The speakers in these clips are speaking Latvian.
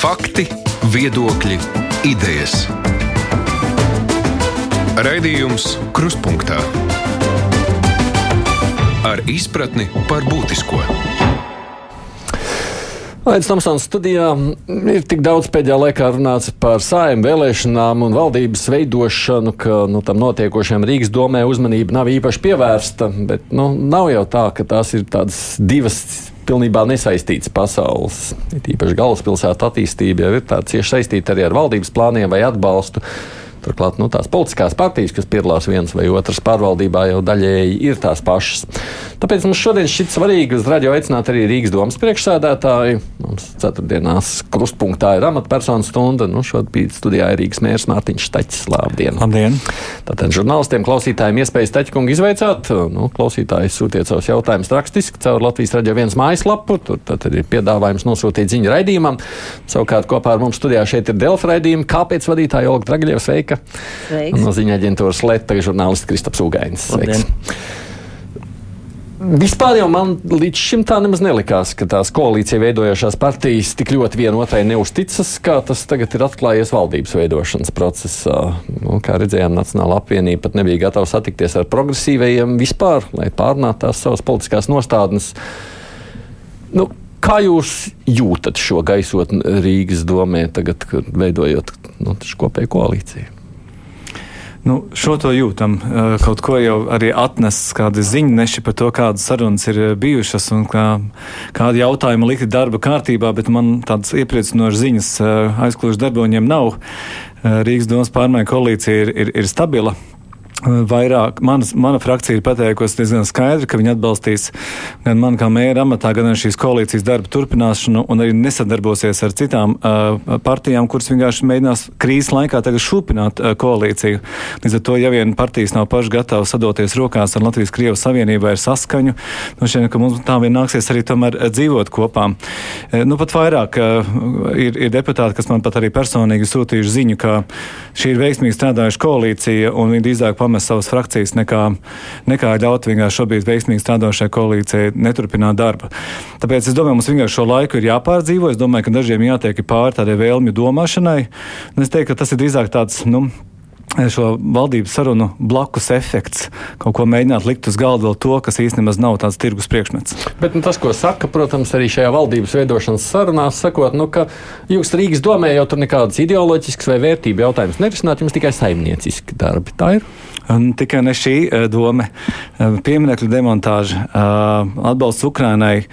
Fakti, viedokļi, idejas. Raidījums Kruspunkta ar izpratni par būtisko. Aizsmeļamies Tomsons studijā. Ir tik daudz pēdējā laikā runāts par sājuma vēlēšanām un valdības veidošanu, ka nu, tam notiekošajam Rīgas domē uzmanība nav īpaši pievērsta. Bet nu, nav jau tā, ka tās ir tādas divas pilnībā nesaistītas pasaules. Ir īpaši galvaspilsētu attīstība jau ir cieši saistīta arī ar valdības plāniem vai atbalstu. Turklāt nu, tās politiskās partijas, kas piedalās vienas vai otras pārvaldībā, jau daļēji ir tās pašas. Tāpēc mums šodien šķiet svarīgi uz radio aicināt arī Rīgas domas priekšsēdētāju. Mums ceturtdienās krustpunktā ir amatpersonu stunda. Nu, šodien studijā ir Rīgas mērs Mārtiņš Taķis. Labdien! Labdien. Tātad žurnālistiem, klausītājiem iespējas Taķikungu izveicāt. Nu, klausītājs sūtiet savus jautājumus rakstiski caur Latvijas radio viens mājaslapu. Tur tad ir piedāvājums nosūtīt ziņu raidījumam. Savukārt kopā ar mums studijā šeit ir Delfa raidījuma. Kāpēc vadītāja Olga Dragaļeva sveika? Sveiks. No ziņā aģentūras Leta žurnālists Kristaps Ugainis. Sveiks. Vispār jau man līdz šim tā nemaz nelikās, ka tās koalīcija veidojošās partijas tik ļoti vienotrai neusticas, kā tas tagad ir atklājies valdības veidošanas procesā. Nu, kā redzējām, Nacionāla apvienība pat nebija gatava satikties ar progresīvajiem vispār, lai pārnātu tās savas politiskās nostādnes. Nu, kā jūs jūtat šo gaisotni Rīgas domē, tagad, kad veidojot nu, kopēju koalīciju? Nu, šo to jūtam. Kaut ko jau arī atnesis kādi ziņneši par to, kādas sarunas ir bijušas un kā, kādi jautājumi likti darba kārtībā, bet man tādas iepriecinošas ziņas aizklūžu darboņiem nav. Rīgas domas pārmaiņu koalīcija ir, ir, ir stabila. Vairāk, manas, mana frakcija ir pateikusi diezgan skaidri, ka viņi atbalstīs gan mani kā mēra amatā, gan arī šīs koalīcijas darba turpināšanu un arī nesadarbosies ar citām uh, partijām, kuras vienkārši mēģinās krīzes laikā tagad šūpināt uh, koalīciju. Līdz ar to, ja vien partijas nav paši gatavas sadoties rokās ar Latvijas Krievijas Savienību ar saskaņu, nu šeit, ka mums tā vien nāksies arī tomēr dzīvot kopā. Uh, nu, pat vairāk uh, ir, ir deputāti, kas man pat arī personīgi sūtījuši ziņu, ka šī ir veiksmīgi strādājuša koalīcija un viņi drīzāk pamest savas frakcijas, nekā, nekā ļaut vienkārši šobrīd veiksmīgi strādājošai koalīcijai neturpināt darbu. Tāpēc es domāju, mums vienkārši šo laiku ir jāpārdzīvo. Es domāju, ka dažiem jātiek pāri tādai vēlmju domāšanai. Un es teiktu, ka tas ir drīzāk tāds. Nu, šo valdības sarunu blakus efekts, kaut ko mēģināt likt uz galda vēl to, kas īstenībā nav tāds tirgus priekšmets. Bet nu, tas, ko saka, protams, arī šajā valdības veidošanas sarunās, sakot, nu, ka jūs Rīgas domē jau tur nekādas ideoloģiskas vai vērtību jautājumus nerisināt, jums tikai saimnieciski darbi. Tā ir. Un tikai ne šī doma, pieminiektu demontāža, atbalsts Ukrainai,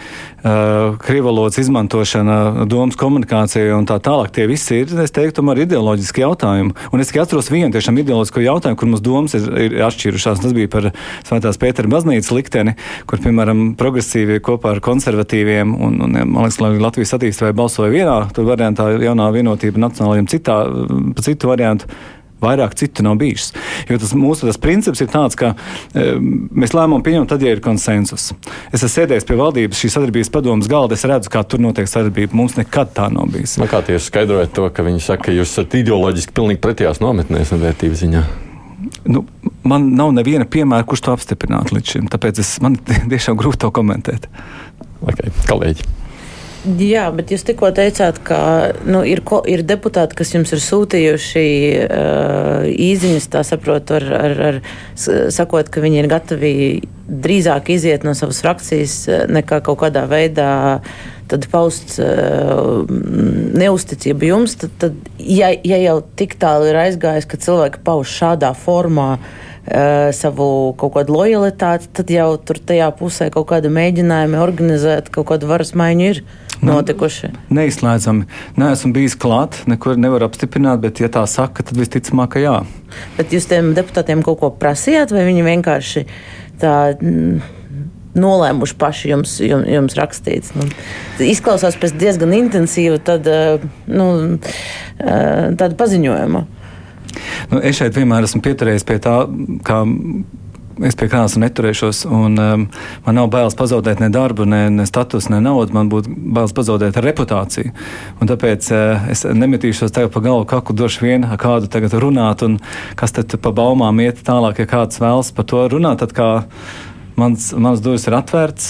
krivalots izmantošana, domas komunikācija un tā tālāk. Tie visi ir, es teiktu, tomēr ideoloģiski jautājumi. Un es tikai atceros vienu tiešām ideoloģisku jautājumu, kur mums domas ir, ir atšķirušās. Tas bija par Svētās Pētera baznīcas likteni, kur, piemēram, progresīvi kopā ar konservatīviem un, un man liekas, Latvijas attīstībai balsoja vienā variantā, jaunā vienotība nacionālajiem citā, pa citu variantu vairāk citu nav bijis. Jo tas mūsu tas princips ir tāds, ka e, mēs lēmumu pieņemam tad, ja ir konsensus. Es esmu sēdējis pie valdības šīs sadarbības padomas galda, es redzu, kā tur notiek sadarbība. Mums nekad tā nav bijis. Nu, kā jūs skaidrojat to, ka viņi saka, ka jūs esat ideoloģiski pilnīgi pretējās nometnēs un vērtības ziņā? Nu, man nav neviena piemēra, kurš to apstiprinātu līdz šim. Tāpēc es, man tiešām grūti to komentēt. Okay, kolēģi. Jā, bet jūs tikko teicāt, ka nu, ir, ko, ir deputāti, kas jums ir sūtījuši uh, īziņas, tā saprotu, ar, ar, ar sakot, ka viņi ir gatavi drīzāk iziet no savas frakcijas nekā kaut kādā veidā tad paust uh, neusticību jums. Tad, tad ja, ja jau tik tālu ir aizgājis, ka cilvēki pauž šādā formā, uh, savu kaut kādu lojalitāti, tad jau tur tajā pusē kaut kāda mēģinājuma organizēt kaut kādu varas maiņu ir notikuši? Neizslēdzami. Nē, esmu bijis klāt, nekur nevaru apstiprināt, bet, ja tā saka, tad visticamāk, ka jā. Bet jūs tiem deputātiem kaut ko prasījāt, vai viņi vienkārši tā. Mm, nolēmuši paši jums, jums, jums rakstīt. Nu, izklausās pēc diezgan intensīva tad, nu, tāda paziņojuma. Nu, es šeit vienmēr esmu pieturējies pie tā, kā es pie kādas neturēšos. Un, um, man nav bailes pazaudēt ne darbu, ne, ne statusu, ne naudu. Man būtu bailes pazaudēt reputāciju. Un tāpēc uh, es nemetīšos tagad pa galvu kaku droši vien ar kādu tagad runāt, un kas tad pa baumām iet tālāk, ja kāds vēlas par to runāt. Tad kā Mans, mans durvis ir atvērts.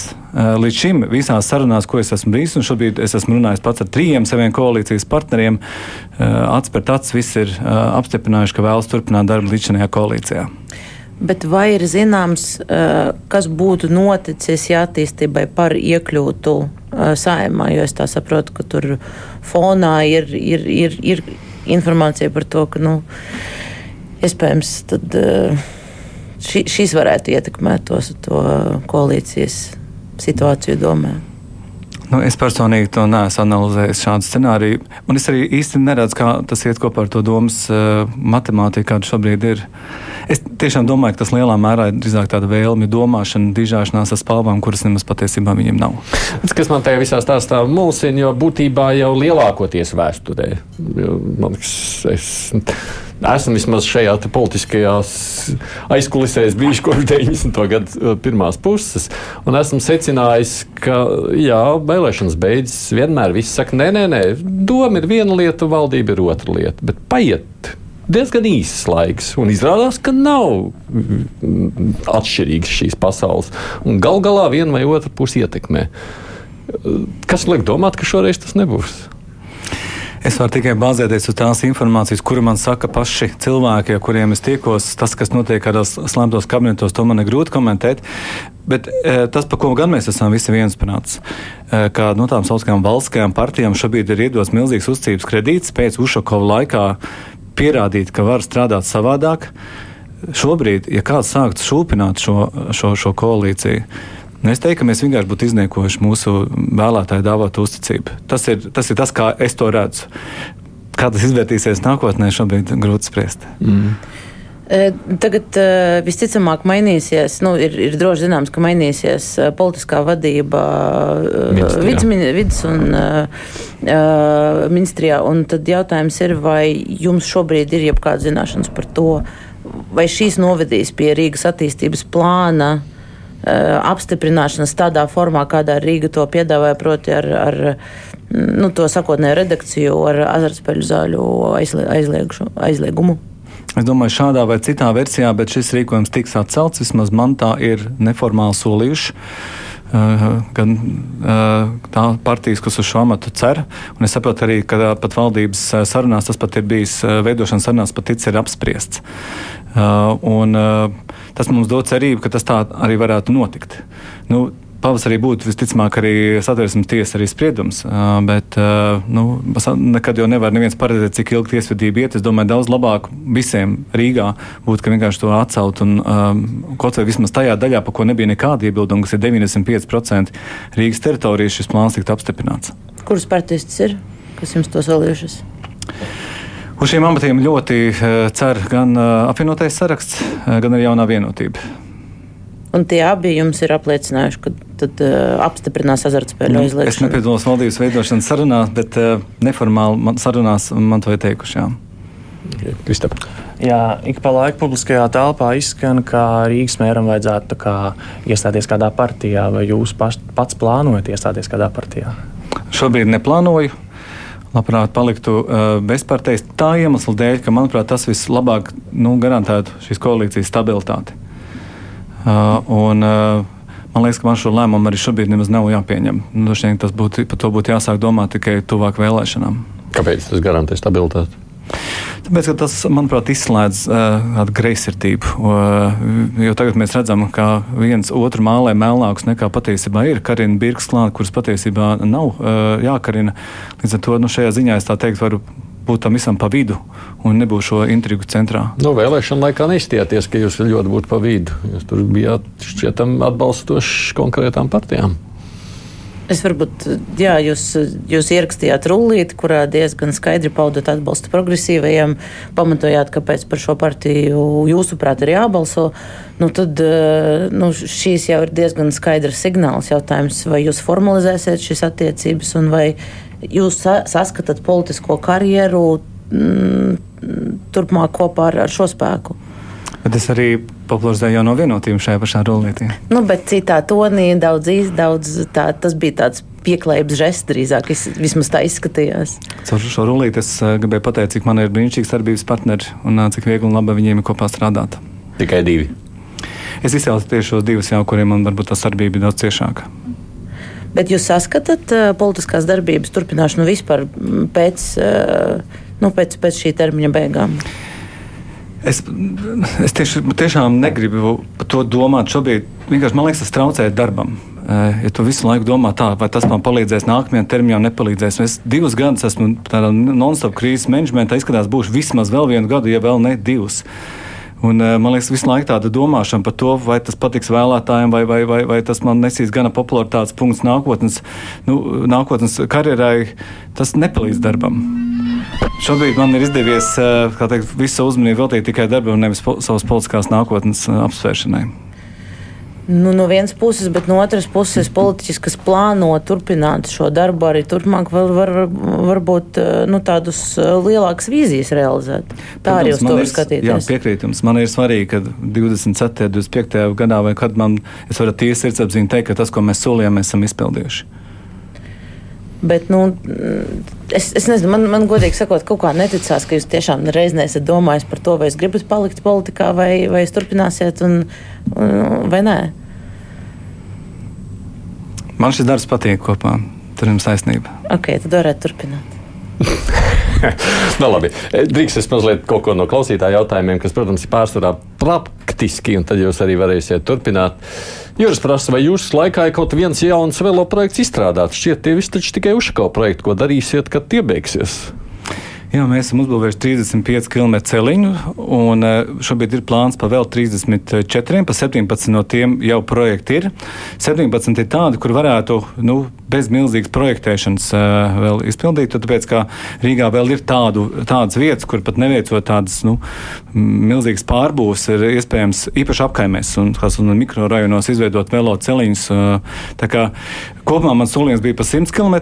Līdz šim visās sarunās, ko es esmu bijis, un šobrīd es esmu runājis pats ar trījiem saviem koalīcijas partneriem, acis pret acis visi ir apstiprinājuši, ka vēlas turpināt darbu līdz šajā koalīcijā. Bet vai ir zināms, kas būtu noticis, ja attīstībai par iekļūtu saimā? Jo es tā saprotu, ka tur fonā ir, ir, ir, ir informācija par to, ka, nu, iespējams, tad, ši, šīs varētu ietekmēt tos, to koalīcijas situāciju domē. Nu, es personīgi to neesmu analizējis šādu scenāriju. Un es arī īsti neredzu, kā tas iet kopā ar to domas uh, matemātiku, kāda šobrīd ir. Es tiešām domāju, ka tas lielā mērā ir drīzāk tāda vēlme, domāšana, dižāšanās ar spalvām, kuras nemaz patiesībā viņiem nav. Tas, kas man tajā visā stāstā mulsina, jo būtībā jau lielākoties vēsturē. Man liekas, es esmu vismaz šajā politiskajā aizkulisēs bijis kopš 90. gada uh, pirmās puses. Un esmu secinājis, ka jā, vēlēšanas beidzas. Vienmēr viss saka, nē, nē, nē, doma ir viena lieta, valdība ir otra lieta. Bet paiet diezgan īss laiks, un izrādās, ka nav atšķirīgas šīs pasaules. Galu galā viena vai otra puse ietekmē. Kas liek domāt, ka šoreiz tas nebūs? Es varu tikai bāzēties uz tās informācijas, kuru man saka paši cilvēki, ar kuriem es tiekos. Tas, kas notiek kādos slēptos kabinetos, to man ir grūti komentēt. Bet e, tas, par ko gan mēs esam visi viensprāts, e, ka no tām saucamajām valstiskajām partijām šobrīd ir iedots milzīgs uzticības kredīts pēc Ušakova laikā pierādīt, ka var strādāt savādāk. Šobrīd, ja kāds sāktu šūpināt šo, šo, šo koalīciju, Nu, es teiktu, ka mēs vienkārši būtu izniekojuši mūsu vēlētāju dāvātu uzticību. Tas ir, tas ir tas, kā es to redzu. Kā tas izvērtīsies nākotnē, šobrīd grūti spriest. Mm. E, tagad uh, visticamāk mainīsies, nu, ir, ir droši zināms, ka mainīsies uh, politiskā vadība uh, vidas un ministrijā. Un tad jautājums ir, vai jums šobrīd ir jebkāda zināšanas par to, vai šīs novedīs pie Rīgas attīstības plāna uh, apstiprināšanas tādā formā, kādā Rīga to piedāvāja, proti ar, ar nu, to sakotnēju redakciju, ar azartspēļu zāļu aizliegšu, aizliegumu. Es domāju, šādā vai citā versijā, bet šis rīkojums tiks atcelts. Vismaz man tā ir neformāli solījuši. Uh, gan uh, tā partijas, kas uz šo amatu cer, un es saprotu arī, ka pat valdības sarunās tas pat ir bijis, veidošanas sarunās pat ir apspriests. Uh, un, tas mums dod cerību, ka tas tā arī varētu notikt. Nu, Pavasarī būtu visticamāk arī satversmes tiesa arī spriedums, bet nu, nekad jau nevar neviens paredzēt, cik ilgi tiesvedība iet. Es domāju, daudz labāk visiem Rīgā būtu, ka vienkārši to atcelt un um, kaut vai vismaz tajā daļā, pa ko nebija nekāda iebilduma, kas ir 95% Rīgas teritorijas, šis plāns tiktu apstiprināts. Kuras partijas tas ir, kas jums to solījušas? Uz šiem amatiem ļoti cer gan apvienotais saraksts, gan arī jaunā vienotība. Un tie abi jums ir apliecinājuši, ka tad uh, apstiprinās azartspēļu nu, aizliegšanu. Es nepiedalos valdības veidošanas sarunās, bet uh, neformāli man, sarunās man to ir teikuši. Jā. Kristap. Jā, ik pa laiku publiskajā telpā izskan, ka Rīgas mēram vajadzētu kā, iestāties kādā partijā, vai jūs paš, pats plānojat iestāties kādā partijā? Šobrīd neplānoju labprāt paliktu uh, bezpartejas. Tā iemesla dēļ, ka, manuprāt, tas vislabāk nu, garantētu šīs koalīcijas stabilitāti. Uh, un, uh, Man liekas, ka man šo lēmumu arī šobrīd nemaz nav jāpieņem. Nu, tas būtu, par to būtu jāsāk domāt tikai tuvāk vēlēšanām. Kāpēc tas garantē stabilitāti? Tāpēc tas, manuprāt, izslēdz uh, greizsirdību. Uh, jo tagad mēs redzam, ka viens otru mālē melnāks nekā patiesībā ir. Karina Birks klāta, kuras patiesībā nav uh, jākarina. Līdz ar to nu, šajā ziņā es tā teikt varu būt tam visam pa vidu un nebūt šo intrigu centrā. Nu, vēlēšana laikā neizstājāties, ka jūs ļoti būtu pa vidu. Jūs tur bijāt šķietam atbalstoši konkrētām partijām. Es varbūt, jā, jūs, jūs ierakstījāt rullīti, kurā diezgan skaidri paudat atbalstu progresīvajiem, pamatojāt, kāpēc par šo partiju jūsuprāt ir jābalso. Nu, tad nu, šīs jau ir diezgan skaidrs signāls jautājums, vai jūs formalizēsiet šīs attiecības un vai jūs sa saskatāt politisko karjeru mm, turpmāk kopā ar, ar šo spēku. Bet es arī popularizēju jau no vienotības šajā pašā rullītī. Nu, bet citā tonī daudz, daudz tā, tas bija tāds pieklājības žests drīzāk, vismaz tā izskatījās. Caur šo rullīti es uh, gribēju pateikt, cik man ir brīnišķīgs darbības partneri un uh, cik viegli un labi viņiem ir kopā strādāt. Tikai divi. es izcēlu tieši šos divus, jau, kuriem man varbūt tā sadarbība ir daudz ciešāka. Bet jūs saskatāt uh, politiskās darbības turpināšanu vispār pēc, uh, nu, pēc, pēc šī termiņa beigām? Es, es tieši, tiešām negribu par to domāt šobrīd. Vienkārši man liekas, tas traucē darbam. Ja tu visu laiku domā, tā, vai tas man palīdzēs nākamajam termiņam, nepalīdzēs. Es divus gadus esmu tādā non-stop krīzes menedžmentā, izskatās, būšu vismaz vēl vienu gadu, ja vēl ne divus. Un, man liekas, visu laiku tāda domāšana par to, vai tas patiks vēlētājiem, vai, vai, vai, vai tas man nesīs gana popularitātes punkts nākotnes, nu, nākotnes karjerai, tas nepalīdz darbam. Šobrīd man ir izdevies teikt, visu uzmanību veltīt tikai darbam, nevis po, savas politiskās nākotnes apsvēršanai. Nu, no vienas puses, bet no otras puses, politiķis, kas plāno turpināt šo darbu arī turpmāk, var, var, varbūt eh, nu, tādus eh, lielākas vīzijas realizēt. Tā Protams, arī uz to var skatīties. Jā, piekrīt jums. Man ir svarīgi, ka 27. 25. gadā vai kad man, es varu tiesi sirdsapziņā teikt, ka tas, ko mēs solījām, mēs esam izpildījuši. Bet, nu, es, es nezinu, man, man godīgi sakot, kaut kā neticās, ka jūs tiešām reiz neesat domājis par to, vai jūs gribat palikt politikā, vai, vai jūs turpināsiet, un, un, vai nē. Man šis darbs patīk kopā. Tur jums taisnība. Ok, tad varētu turpināt. nu, labi. Drīkst es mazliet kaut ko no klausītāja jautājumiem, kas, protams, ir pārsvarā praktiski, un tad jūs arī varēsiet turpināt. Jūras prasa, vai jūsu laikā ir kaut viens jauns velo projekts izstrādāts? Šķiet, tie visi taču tikai uzškau projekti, ko darīsiet, kad tie beigsies. Jā, mēs esam uzbūvējuši 35 km celiņu, un e, šobrīd ir plāns pa vēl 34, pa 17 no tiem jau projekti ir. 17 ir tādi, kur varētu nu, bez milzīgas projektēšanas uh, vēl izpildīt. Tāpēc, ka Rīgā vēl ir tādu, tādas vietas, kur pat neveicot tādas nu, milzīgas pārbūves, ir iespējams īpaši apkaimēs un, un mikrorajonos izveidot velo celiņus. Uh, kopumā man solījums bija pa 100 km,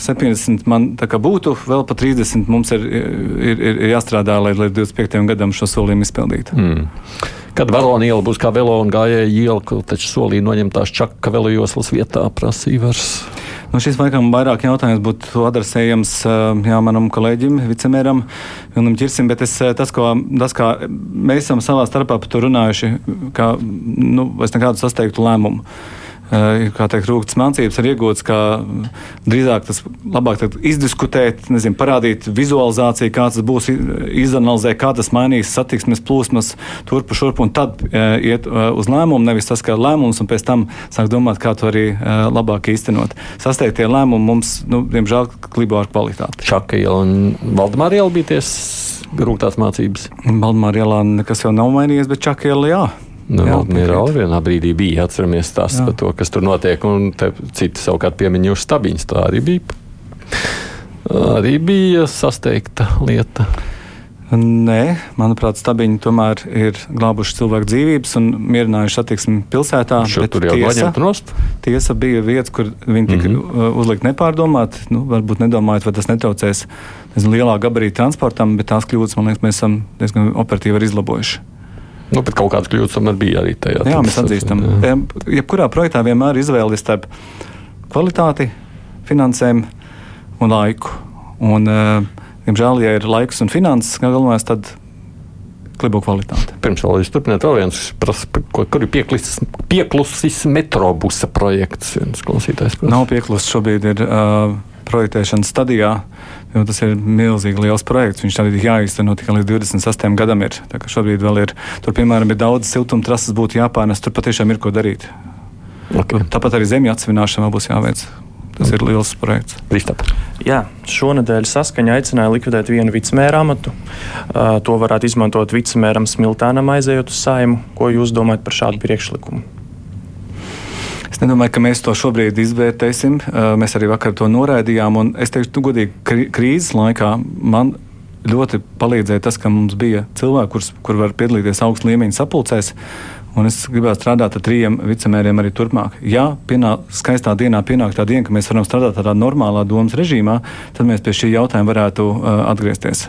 70 man būtu, vēl pa 30 mums ir, ir, ir, jāstrādā, lai līdz 25. gadam šo solījumu izpildītu. Mm. Kad Varona iela būs kā velo un gājēja iela, taču solīja noņemt tās čaka velo joslas vietā, prasīja vairs. Nu, šis laikam vairāk jautājums būtu adresējams jā, manam kolēģim, vicemēram Vilnam Čirsim, bet es, tas, ko, tas, kā mēs esam savā starpā par to runājuši, kā, nu, es nekādu sasteigtu lēmumu. Eh, ir teikt, rūktas mācības, ir iegūtas, kā drīzāk tas labāk izdiskutēt, nezinu, parādīt vizualizāciju, kā tas būs, izanalizēt, kā tas mainīs satiksmes plūsmas turpu šurpu, un tad uh, iet uh, uz lēmumu, nevis tas kā lēmums, un pēc tam sāk domāt, kā to arī labāk īstenot. Sasteigtie lēmumi mums, nu, diemžēl, klibo ar kvalitāti. Čaka iela un Valdemāra iela bija ties rūktās mācības. Valdemāra ielā nekas jau nav mainījies, bet Čaka iela jā. Nu, Mīrāli vienā brīdī bija, atceramies tās par to, kas tur notiek, un citi savukārt piemiņojuši stabiņus. Tā arī bija. Arī bija sasteigta lieta. Nē, manuprāt, stabiņi tomēr ir glābuši cilvēku dzīvības un mierinājuši attieksmi pilsētā. Tur jau tiesa, tiesa bija vietas, kur viņi tika mm -hmm. uzlikt nepārdomāt. Nu, varbūt nedomājot, vai tas netraucēs nezinu, lielā gabarīta transportam, bet tās kļūdas, man liekas, mēs esam diezgan operatīvi izlabojuši. Nu, bet kaut kādas kļūdas tomēr bija arī tajā. Jā, mēs atzīstam. Jā. Jebkurā projektā vienmēr ir izvēle starp kvalitāti, finansēm un laiku. Un, diemžēl, ja ir laiks un finanses, galvenais, tad klibo kvalitāte. Pirms vēl jūs turpināt, vēl viens, prasa, kur, kur ir pieklusis, pieklusis metrobusa projekts. Nav pieklusis, šobrīd ir uh, projektēšanas stadijā. Jo tas ir milzīgi liels projekts. Viņš arī jāīsteno tikai līdz 28 gadam. Ir. Šobrīd vēl ir, tur, piemēram, ir daudz siltuma trases, būtu jāpārnes. Tur patiešām ir ko darīt. Okay. Tāpat arī zemju atsvināšana būs jāveic. Tas ir liels projekts. Kristap. Jā, šonadēļ saskaņa aicināja likvidēt vienu vicemēra amatu. Uh, to varētu izmantot vicemēram Smiltānam aizejot uz saimu. Ko jūs domājat par šādu priekšlikumu? Es nedomāju, ka mēs to šobrīd izvērtēsim. Mēs arī vakar to noraidījām. Es teiktu, nu, godīgi, krīzes laikā man ļoti palīdzēja tas, ka mums bija cilvēki, kurš, kur var piedalīties augstu līmeņa sapulcēs. Un es gribētu strādāt ar trim vicemēriem arī turpmāk. Ja pienā, skaistā dienā pienāk tā diena, ka mēs varam strādāt tādā normālā domas režīmā, tad mēs pie šī jautājuma varētu uh, atgriezties.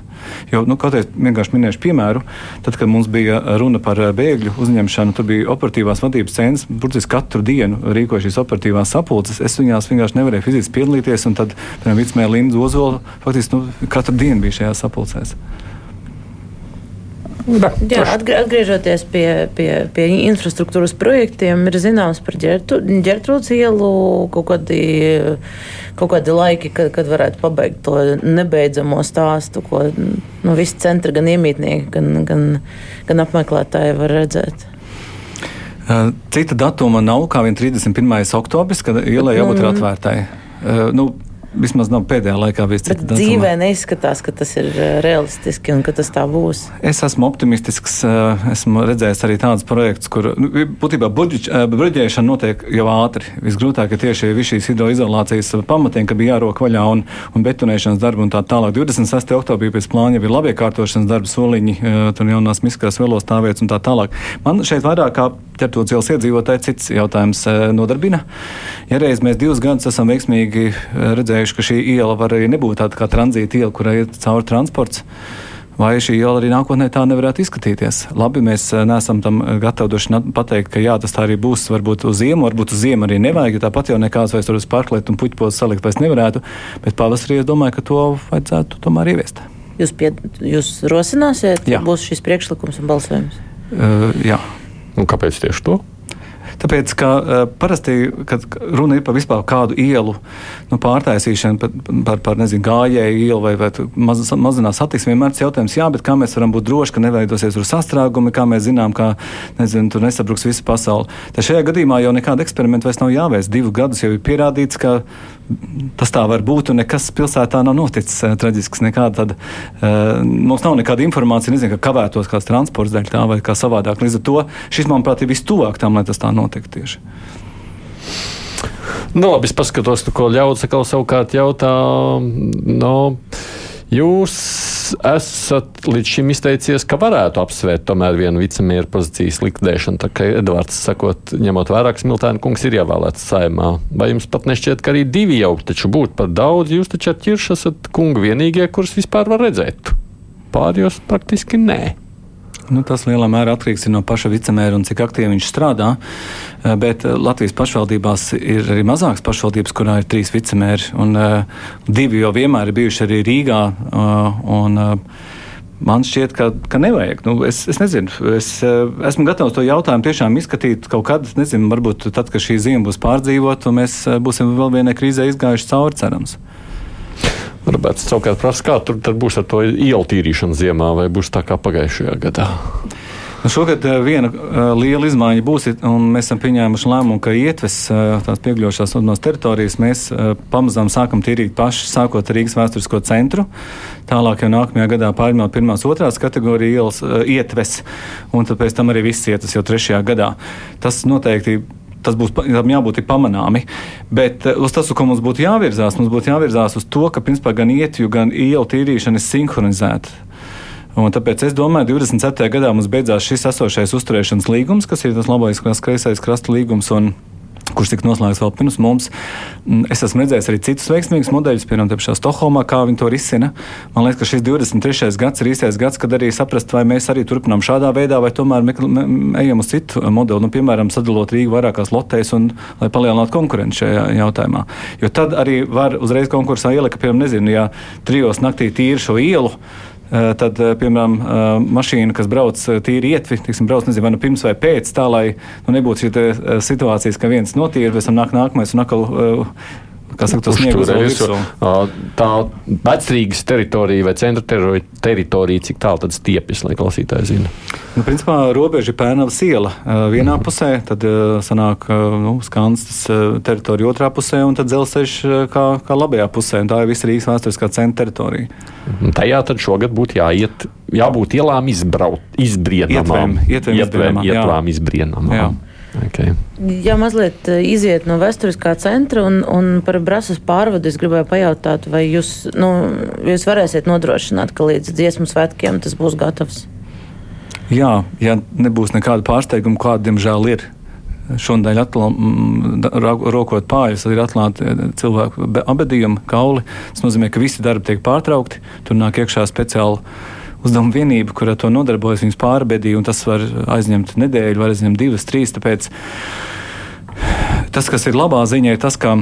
Jo, nu, kaut kādā vienkārši minēšu piemēru, tad, kad mums bija runa par uh, bēgļu uzņemšanu, tur bija operatīvās vadības centrs, burtiski katru dienu rīkoja šīs operatīvās sapulces. Es viņās vienkārši nevarēju fiziski piedalīties, un tad, piemēram, vicemēra Linda Ozola faktiski nu, katru dienu bija šajās sapulcēs. Jā, atgr atgriežoties pie, pie, pie infrastruktūras projektiem, ir zināms par ģērtrūdas ielu kaut kādi, kaut kādi laiki, kad, kad varētu pabeigt to nebeidzamo stāstu, ko no visi centra gan iemītnieki, gan, gan, gan apmeklētāji var redzēt. Cita datuma nav kā 31. oktobris, kad ielai jābūt mm. atvērtai. Nu, vismaz nav pēdējā laikā bijis cits. Dzīvē neizskatās, ka tas ir eh, realistiski un ka tas tā būs. Es esmu optimistisks. Eh, esmu redzējis arī tādus projektus, kur nu, būtībā eh, bruģēšana notiek jau ātri. Visgrūtāk ir tieši šīs hidroizolācijas pamatiem, ka bija jārok vaļā un, un betonēšanas darbi un tā tālāk. 26. oktobrī pēc plāna jau ir labiekārtošanas darbi, soliņi, tur jaunās miskās vēlos stāvietas un tā tālāk. Man šeit vairāk kā ķertot ielas iedzīvotāji cits jautājums nodarbina. Ja reiz mēs divus gadus esam veiksmīgi redzējuši, cerējuši, ka šī iela var arī nebūt tāda kā tranzīta iela, kurai ir cauri transports. Vai šī iela arī nākotnē tā nevarētu izskatīties? Labi, mēs eh, neesam tam gatavi pateikt, ka jā, tas tā arī būs. Varbūt uz ziemu, varbūt uz ziemu arī nevajag, jo tāpat jau nekāds vairs tur uz parklietu un puķpos salikt vairs nevarētu. Bet pavasarī es domāju, ka to vajadzētu tomēr ieviest. Jūs, pie, jūs rosināsiet, ka būs šis priekšlikums un balsojums? Uh, jā. Un kāpēc tieši to? Tāpēc, ka uh, parasti, kad runa ir par vispār kādu ielu nu, pārtaisīšanu, par, par, par nezinu, gājēju ielu vai, vai maz, mazinās attieksmi, vienmēr ir jautājums, jā, bet kā mēs varam būt droši, ka neveidosies tur sastrēgumi, kā mēs zinām, ka nezinu, tur nesabruks visa pasaule. Tad šajā gadījumā jau nekāda eksperimenta vairs nav jāveic. Divus gadus jau ir pierādīts, ka tas tā var būt, un nekas pilsētā nav noticis uh, traģisks. Nekāda, tad, uh, mums nav nekāda informācija, nezinu, ka kavētos kāds transports dēļ tā vai kā savādāk. Līdz ar to šis, manuprāt, ir vistuvāk tam, lai tas tā notiktu tieši. Nu, labi, es paskatos, ko ļaudis savukārt jautā. No, Jūs esat līdz šim izteicies, ka varētu apsvērt tomēr vienu vicemieru pozīcijas likvidēšanu. Tā kā Edvards sakot, ņemot vērā, ka Smiltēna kungs ir ievēlēts saimā. Vai jums pat nešķiet, ka arī divi jau taču būtu par daudz? Jūs taču ar ķiršu esat kungi vienīgie, kurus vispār var redzēt. Pārējos praktiski nē. Nu, tas lielā mērā atkarīgs no paša vicemēra un cik aktīvi viņš strādā. Eh, bet eh, Latvijas pašvaldībās ir arī mazākas pašvaldības, kurā ir trīs vicemēri. Un, uh, divi jau vienmēr ir bijuši arī Rīgā. Uh, un, uh, Man šķiet, ka, ka nevajag. Nu, es, es nezinu, es esmu gatavs to jautājumu tiešām izskatīt kaut kad, nezinu, varbūt tad, kad šī zima būs pārdzīvota, mēs būsim vēl vienai krīzē izgājuši cauri, cerams. Roberts savukārt prasa, kā tur būs ar to ielu tīrīšanu ziemā, vai būs tā kā pagājušajā gadā. Nu, šogad eh, viena uh, liela izmaiņa būs, un mēs esam pieņēmuši lēmumu, ka ietves uh, tās piegļošās uzmās teritorijas mēs pamazām sākam tīrīt paši, sākot ar Rīgas vēsturisko centru. Tālāk jau nākamajā gadā pārņemot pirmās, otrās kategorijas ielas ietves, un tad pēc tam arī viss ietves jau trešajā gadā. Tas noteikti tas būs jābūt pamanāmi. Bet uh, uz tas, ko mums būtu jāvirzās, mums būtu jāvirzās uz to, ka principā gan ietju, gan ielu tīrīšana ir sinhronizēta. Un tāpēc es domāju, ka 27. gadā mums beidzās šis esošais uzturēšanas līgums, kas ir tas labais, kreisais krasta līgums. Un, kurš tika noslēgts vēl pirms mums. Mm, es esmu redzējis arī citus veiksmīgus modeļus, piemēram, pašā Stokholmā, kā viņi to risina. Man liekas, ka šis 23. gads ir īstais gads, kad arī saprast, vai mēs arī turpinām šādā veidā, vai tomēr ejam uz citu modeli. Nu, piemēram, sadalot Rīgu vairākās lotēs un lai palielinātu konkurenci šajā jautājumā. Jo tad arī var uzreiz konkursā ielikt, piemēram, nezinu, ja trijos naktī tīri šo ielu tad, eh, piemēram, eh, mašīna, kas brauc tīri ietvi, tiksim, brauc nezinu, vai nu pirms vai pēc, tā lai nu, nebūtu šī situācijas, ka viens notīra, pēc tam nāk nākamais un atkal Kā saka, tas ir tā vecrīgas teritorija vai centra teritorija, cik tālu tad stiepjas, lai klausītāji zina. Nu, principā robeža ir Pērnavas iela vienā mm. pusē, tad sanāk nu, Skanstas teritorija otrā pusē un tad dzelzceļš kā, kā labajā pusē. Tā ir visa Rīgas vēsturiskā centra teritorija. Un tajā tad šogad būtu jāiet, jābūt ielām izbraut, izbrienamām. Ietvem, ietvem, ietvām izbrienamām. Jā. Okay. Ja mazliet eh, iziet no vēsturiskā centra un, un par brāzas pārvadu, es gribēju pajautāt, vai jūs, nu, jūs varēsiet nodrošināt, ka līdz dziesmu svētkiem tas būs gatavs? Jā, ja nebūs nekāda pārsteiguma, kāda diemžēl ir. Šonadēļ rokot pāri, tad ir atklāti eh, cilvēku abadījumi, kauli. Tas nozīmē, ka visi darbi tiek pārtraukti. Tur nāk iekšā speciāli uzdevuma vienība, kur ar to nodarbojas, viņas pārbedīja, un tas var aizņemt nedēļu, var aizņemt divas, trīs. Tāpēc tas, kas ir labā ziņa, ir tas, ka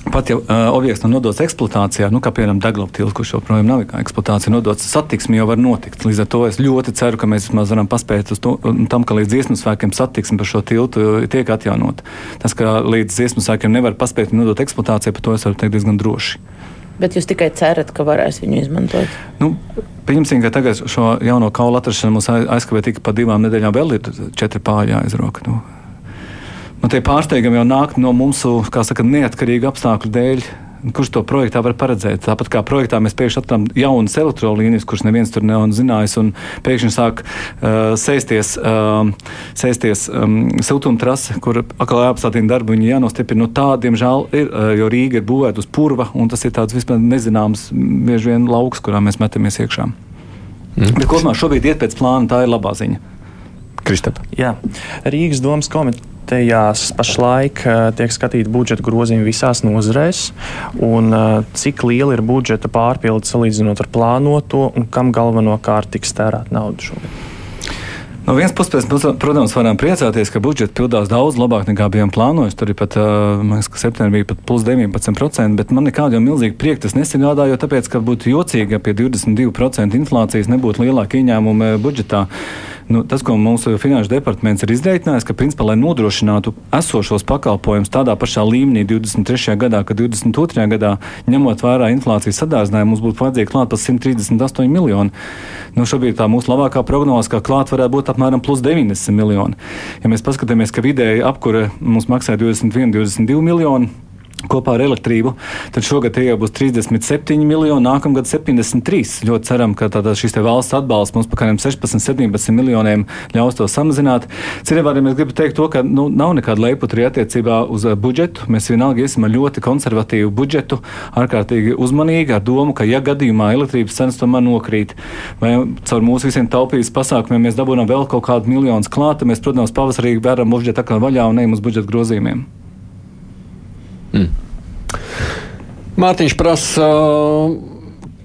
Pat ja uh, objekts nav nodots eksploatācijā, nu, kā piemēram Daglovs tilts, kurš joprojām nav kā eksploatācija, nodots satiksmi jau var notikt. Līdz ar to es ļoti ceru, ka mēs vismaz varam paspēt uz to, tam, ka līdz dziesmu svēkiem satiksmi par šo tiltu tiek atjaunot. Tas, ka līdz dziesmu svēkiem nevar paspēt nodot eksploatācijai, par to es varu teikt diezgan droši. Bet jūs tikai cerat, ka varēs viņu izmantot? Nu, Pieņemsim, ka tagad šo jauno kaulu atrašanu mums aizkavē tikai pa divām nedēļām, vēl ir četri pāri jāizroka. Nu, nu, tie pārsteigumi jau nāk no kā saka, neatkarīgu apstākļu dēļ. Kurš to projektā var paredzēt? Tāpat kā projektā mēs pēkšņi atradām jaunas elektrolīnijas, kuras neviens tur nav zinājis, un pēkšņi sāk uh, sēsties, uh, sēsties um, siltumtrase, kur atkal jāapstādina darbu, viņi jānostiprina. Nu, tā, diemžēl, ir, uh, jo Rīga ir būvēta uz purva, un tas ir tāds vispār nezināms, bieži vien lauks, kurā mēs metamies iekšā. Mm. Bet kopumā šobrīd iet pēc plāna, tā ir labā ziņa. Kristap. Jā, Rīgas domas komiteja komitejās pašlaik uh, tiek skatīti budžeta grozījumi visās nozarēs, un uh, cik liela ir budžeta pārpilde salīdzinot ar plānoto, un kam galvenokārt tiks tērēt naudu šogad. No vienas puses, protams, varam priecāties, ka budžets pildās daudz labāk nekā bijām plānojuši. Tur ir pat, man liekas, ka septembrī pat plus 19%, bet man nekādu jau milzīgu prieku tas nesagādā, jo tāpēc, ka būtu jocīgi, ja pie 22% inflācijas nebūtu lielāka ieņēmuma budžetā. Nu, tas, ko mūsu finanšu departaments ir izreikinājis, ka, principā, lai nodrošinātu esošos pakalpojumus tādā pašā līmenī 23. gadā, kā 22. gadā, ņemot vērā inflācijas sadārdzinājumu, mums būtu vajadzīgi klāt pat 138 miljoni. Nu, šobrīd tā mūsu labākā prognoze, ka klāt varētu būt apmēram plus 90 miljoni. Ja mēs paskatāmies, ka vidēji apkure mums maksā 21, 22 miljoni kopā ar elektrību. Tad šogad tie jau būs 37 miljoni, nākamgad 73. Ļoti ceram, ka šis valsts atbalsts mums par kādiem 16, 17 miljoniem ļaus to samazināt. Citiem vārdiem es gribu teikt to, ka nu, nav nekāda leiputri attiecībā uz eh, budžetu. Mēs vienalga iesim ar ļoti konservatīvu budžetu, ārkārtīgi uzmanīgi ar domu, ka ja gadījumā elektrības cenas tomēr nokrīt, vai caur mūsu visiem taupības pasākumiem mēs dabūjam vēl kaut kādu miljonu klāta, mēs, protams, pavasarī vēram budžetu atkal vaļā un ejam uz budžeta grozījumiem. Mm. Mārtiņš prasa,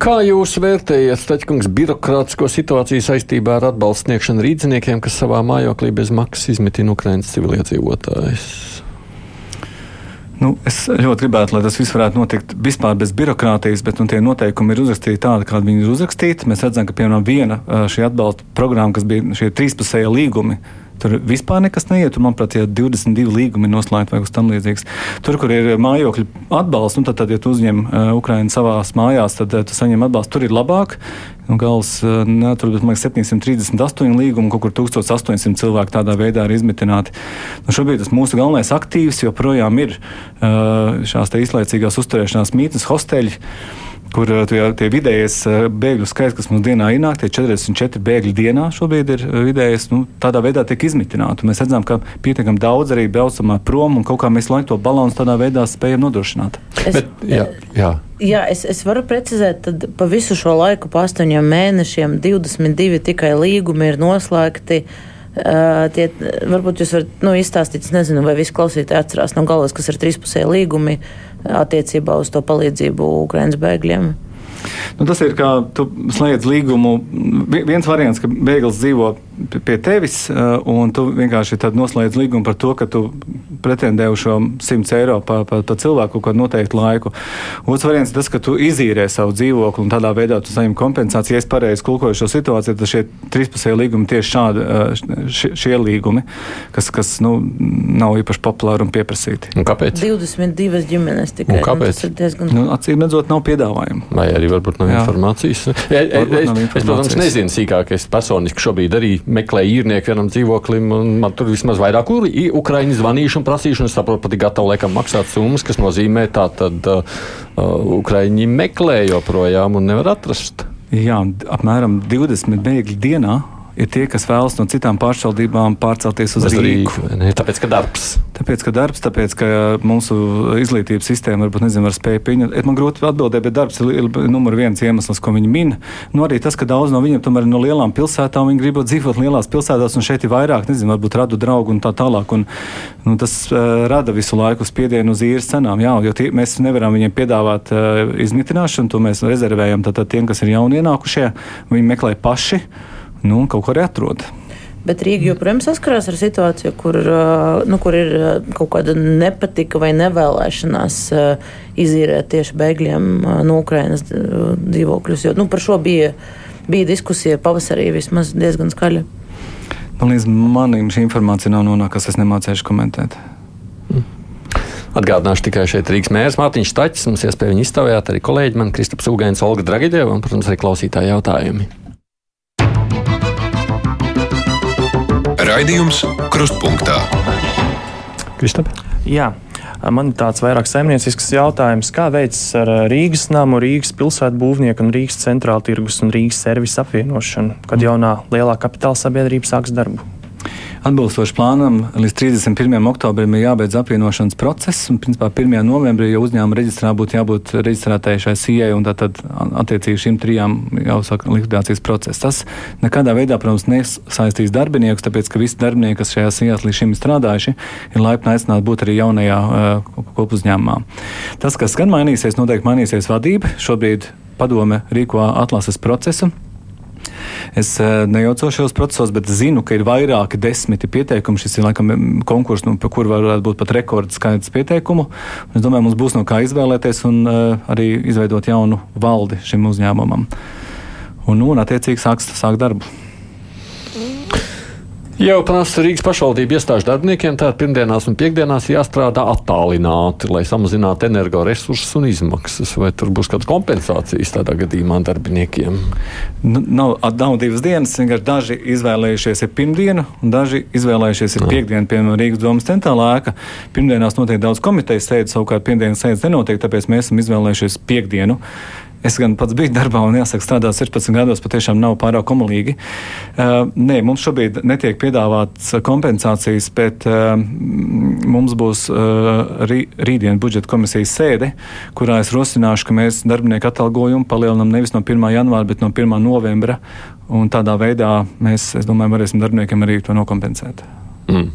kā jūs vērtējat Staķkungs birokrātisko situāciju saistībā ar atbalstu sniegšanu rīdziniekiem, kas savā mājoklī bez maksas izmitina Ukraiņas civiliedzīvotājus? Nu, es ļoti gribētu, lai tas viss varētu notikt vispār bez birokrātijas, bet nu, tie noteikumi ir uzrakstīti tādi, kādi viņi ir uzrakstīti. Mēs redzam, ka piemēram viena šī atbalsta programma, kas bija šie trīspusēji līgumi, Tur vispār nekas neiet. Manuprāt, ja 22 līgumi ir noslēgti vai kas tamlīdzīgs. Tur, kur ir mājokļu atbalsts, nu, tad, tad, ja tu uzņem uh, Ukraiņu savā mājās, tad uh, tu saņem atbalstu. Tur ir labāk. Nu, gals, uh, ne, tur ir 738 līgumi, kaut kur 1800 cilvēku tādā veidā ir izmitināti. Nu, šobrīd tas mūsu galvenais aktīvs joprojām ir uh, šās īslaicīgās uzturēšanās mītnes, hosteļi kur eh, tie, tie vidējais eh, bēgļu skaits, kas mums dienā ienāk, tie 44 bēgļi dienā šobrīd ir eh, vidējais, nu, tādā veidā tiek izmitināti. Mēs redzam, ka pietiekami daudz arī braucamā prom, un kaut kā mēs laiku to balansu tādā veidā spējam nodrošināt. Es, Bet, jā, jā. Jā, es, es varu precizēt, ka pa visu šo laiku, pa astoņiem mēnešiem, 22 tikai līgumi ir noslēgti. Uh, tie, varbūt jūs varat nu, izstāstīt, nezinu, vai visi klausītāji atcerās no galvas, kas ir trīspusēji līgumi attiecībā uz to palīdzību Ukraiņas bēgļiem. Nu, tas ir kā tu slēdz līgumu. Viens variants, ka bēglis dzīvo pie tevis, uh, un tu vienkārši noslēdz līgumu par to, ka tu pretendē uz šo 100 eiro par pa, pa cilvēku kaut kādu noteiktu laiku. Otrs variants ir tas, ka tu izīrē savu dzīvokli un tādā veidā tu saņem kompensāciju. Ja es pareizi kulkoju šo situāciju, tad šie trīspusēji līgumi tieši šādi, uh, šie, šie līgumi, kas, kas nu, nav īpaši populāri un pieprasīti. Un kāpēc? 22 ģimenes tikai. Un kāpēc? Nu, diezgan... nu, acīm redzot, nav piedāvājumu. Vai arī varbūt nav Jā. informācijas? Es, es, es, es, protams, nezinu sīkāk. Es personiski šobrīd arī meklēju īrnieku vienam dzīvoklim, un man tur vismaz vairāk Ukraiņu zvanīšu un prasīšu, un es saprotu, pat gatavu laikam maksāt summas, kas nozīmē tā tad uh, uh, Ukraiņi meklē joprojām un nevar atrast. Jā, apmēram 20 bēgļu dienā ir tie, kas vēlas no citām pārvaldībām pārcelties uz Rīgu. Ne, tāpēc, ka darbs. Tāpēc, ka darbs, tāpēc, ka mūsu izglītības sistēma varbūt nezinu, var spēju pieņemt. Man grūti atbildēt, bet darbs ir, numur viens iemesls, ko viņi min. Nu, arī tas, ka daudz no viņiem tomēr ir no lielām pilsētām, viņi grib dzīvot lielās pilsētās, un šeit ir vairāk, nezinu, varbūt radu draugu un tā tālāk. Un, nu, tas uh, rada visu laiku spiedienu uz īres cenām. Jā, jo tie, mēs nevaram viņiem piedāvāt uh, izmitināšanu, to mēs rezervējam tātad tiem, kas ir jauni ienākušie. Viņi meklē paši nu, kaut ko arī atrod. Bet Rīga joprojām saskarās ar situāciju, kur, nu, kur ir kaut kāda nepatika vai nevēlēšanās izīrēt tieši bēgļiem no Ukrainas dzīvokļus. Jo nu, par šo bija, bija diskusija pavasarī vismaz diezgan skaļa. Man līdz manim šī informācija nav nonākusi, es nemācīšu komentēt. Atgādināšu tikai šeit Rīgas mērs Mārtiņš Taķis. Mums iespēja viņu iztaujāt arī kolēģi man Kristaps Ugainis, Olga Dragideva un, protams, arī klausītāji jautājumi. Raidījums Krustpunktā. Kristap? Jā. Man ir tāds vairāk saimniecisks jautājums, kā veicas ar Rīgas namu, Rīgas pilsētu būvnieku un Rīgas centrāla tirgus un Rīgas servisu apvienošanu, kad jaunā lielā kapitāla sabiedrība sāks darbu? Atbilstoši plānam, līdz 31. oktobrim ir jābeidz apvienošanas process. Un, principā, 1. novembrī jau uzņēmuma reģistrā būtu jābūt reģistrētai šai SIE, un tad attiecīgi šīm trijām jāuzsāk likvidācijas process. Tas nekādā veidā, protams, nesaistīs darbiniekus, tāpēc, ka visi darbinieki, kas šajā SIE līdz šim ir strādājuši, ir laipni aicināti būt arī jaunajā uh, kopuzņēmumā. Tas, kas gan mainīsies, noteikti mainīsies vadība. Šobrīd padome rīko atlases procesu. Es eh, nejaucos šajos procesos, bet zinu, ka ir vairāki desmiti pieteikumi. Šis ir laikam konkurss, nu, par kuru varētu būt pat rekords skaits pieteikumu. Es domāju, mums būs no kā izvēlēties un uh, arī izveidot jaunu valdi šim uzņēmumam. Un, nu, un attiecīgi sāks sākt darbu. Jau prasa Rīgas pašvaldību iestāžu darbiniekiem, tātad pirmdienās un piekdienās jāstrādā attālināti, lai samazinātu energoresursus un izmaksas. Vai tur būs kāda kompensācijas tādā gadījumā darbiniekiem? Nu, nav, nav divas dienas, vienkārši daži izvēlējušies ir pirmdienu, un daži izvēlējušies ir piekdienu, piemēram, Rīgas domas centrālā ēka. Pirmdienās notiek daudz komitejas sēdes, savukārt pirmdienas sēdes nenotiek, tāpēc mēs esam izvēlējušies piekdienu. Es gan pats biju darbā, un jāsaka, strādāt 16 gados patiešām nav pārāk omulīgi. Uh, nē, mums šobrīd netiek piedāvāts kompensācijas, bet uh, mums būs uh, rī, rītdien budžeta komisijas sēde, kurā es rosināšu, ka mēs darbinieku atalgojumu palielinām nevis no 1. janvāra, bet no 1. novembra. Un tādā veidā mēs, es domāju, varēsim darbiniekiem arī to nokompensēt. Mm.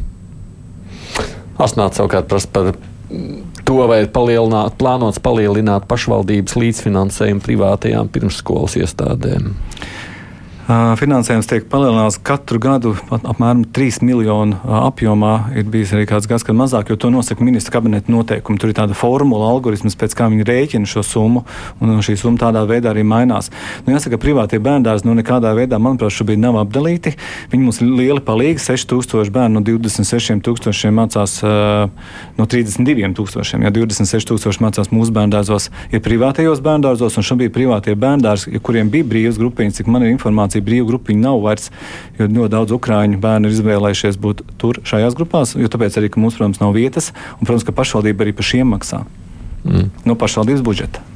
Asnāts savukārt prasa par to, vai palielināt, plānots palielināt pašvaldības līdzfinansējumu privātajām pirmsskolas iestādēm. Finansējums tiek palielināts katru gadu apmēram 3 miljonu apjomā. Ir bijis arī kāds gads, kad mazāk, jo to nosaka ministra kabineta noteikumi. Tur ir tāda formula, algoritms, pēc kā viņi rēķina šo summu, un šī summa tādā veidā arī mainās. Nu, jāsaka, privātie bērndārzi nu, nekādā veidā, manuprāt, šobrīd nav apdalīti. Viņi mums ir lieli palīgi. 6000 bērnu no 26,000 mācās no 32,000. Ja 26,000 mācās mūsu bērndārzos, ir privātajos bērndārzos, un šobrīd privātie bērndārzi, kuriem bija brīvas grupiņas, cik man ir informācija šī brīva grupiņa nav vairs, jo ļoti daudz ukrāņu bērnu ir izvēlējušies būt tur šajās grupās, jo tāpēc arī, ka mums, protams, nav vietas, un, protams, ka pašvaldība arī par šiem maksā mm. no pašvaldības budžeta.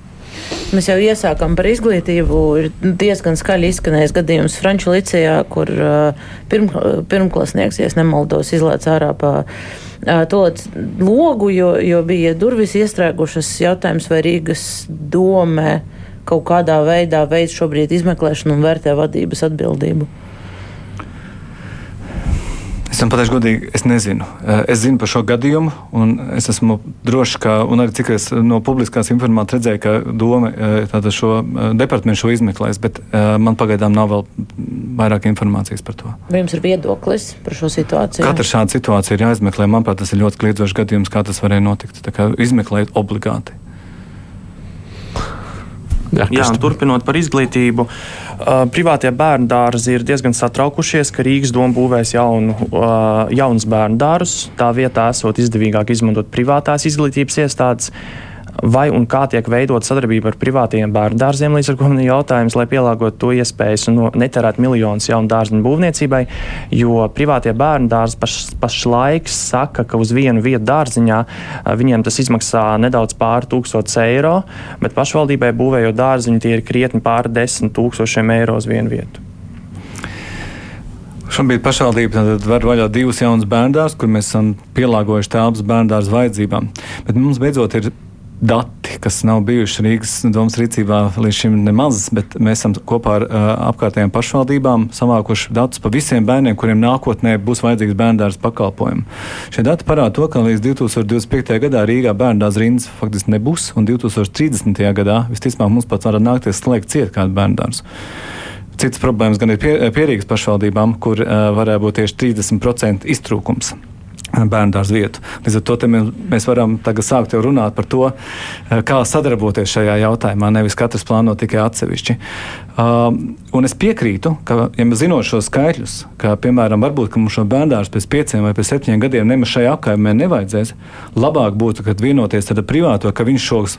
Mēs jau iesākām par izglītību. Ir diezgan skaļi izskanējis gadījums Franču licijā, kur uh, pirm, pirmklasnieks, ja nemaldos, izlaiž ārā pa uh, to logu, jo, jo bija durvis iestrēgušas jautājums, vai Rīgas domē kaut kādā veidā veids šobrīd izmeklēšanu un vērtē vadības atbildību? Es jums pateikšu, godīgi, es nezinu. Eh, es zinu par šo gadījumu, un es esmu drošs, ka, arī cik es no publiskās informācijas redzēju, ka doma eh, šo eh, departamentu šo izmeklēs, bet man pagaidām nav vēl vairāk informācijas par to. Vai jums ir viedoklis par šo situāciju? Katra šāda situācija ir jāizmeklē. Manuprāt, tas ir ļoti kliedzošs gadījums, kā tas varēja notikt. Tā kā izmeklēt obligāti. Jā, Jā turpinot par izglītību. Privātie bērnu dārzi ir diezgan satraukušies, ka Rīgas doma būvēs jaunu, jaunus bērnu dārzus. Tā vietā esot izdevīgāk izmantot privātās izglītības iestādes vai un kā tiek veidot sadarbība ar privātajiem bērnu dārziem. Līdz ar ir jautājums, lai pielāgotu to iespējas un netērētu miljonus jaunu dārziņu būvniecībai, jo privātie bērnu dārzi paš, pašlaik saka, ka uz vienu vietu dārziņā viņiem tas izmaksā nedaudz pāri 1000 eiro, bet pašvaldībai būvējot dārziņu tie ir krietni pāri 10 tūkstošiem eiro uz vienu vietu. Šobrīd pašvaldība var vaļā divus jaunus bērndārus, kur mēs esam pielāgojuši telpas bērndārzu vajadzībām. Bet mums beidzot ir dati, kas nav bijuši Rīgas domas rīcībā līdz šim nemaz, bet mēs esam kopā ar uh, apkārtējām pašvaldībām savākuši datus par visiem bērniem, kuriem nākotnē būs vajadzīgs bērndārs pakalpojumi. Šie dati parāda to, ka līdz 2025. gadā Rīgā bērndārs rindas faktiski nebūs, un 2030. gadā visticamāk mums pat var nākties slēgt ciet kādu bērndārs. citas problēmas gan ir pie, pierīgas pašvaldībām, kur uh, varētu būt tieši 30% iztrūkums bērnu vietu. Līdz ar to mēs, varam tagad sākt jau runāt par to, eh, kā sadarboties šajā jautājumā, nevis katrs plāno tikai atsevišķi. Um, un es piekrītu, ka, ja mēs zinām šos skaitļus, ka, piemēram, varbūt ka mums šo bērnu pēc pieciem vai pēc septiņiem gadiem nemaz šajā apkaimē nevajadzēs, labāk būtu, kad vienoties ar privāto, ka viņš šos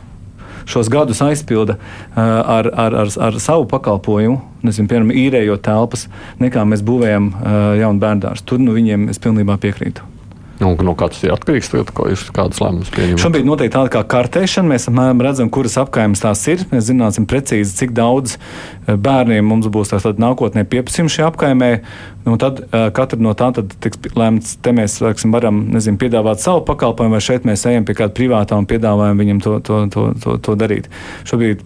šos gadus aizpilda uh, ar, ar, ar, ar savu pakalpojumu, nezinu, piemēram, īrējot telpas, nekā mēs būvējam uh, jaunu bērnu dārstu. Tur nu, viņiem es pilnībā piekrītu. Nu, no kā tas ir atkarīgs no kā jūs kādas lēmumus pieņemat? Šobrīd notiek tāda kā kartēšana. Mēs apmēram redzam, kuras apkaimes tās ir. Mēs zināsim precīzi, cik daudz eh, bērniem mums būs nākotnē pieprasījumi šajā apkaimē. Nu, tad uh, katra no tām tiks lēmts, te mēs leksim, varam nezinu, piedāvāt savu pakalpojumu, vai šeit mēs ejam pie kāda privātā un piedāvājam viņam to, to, to, to, to darīt. Šobrīd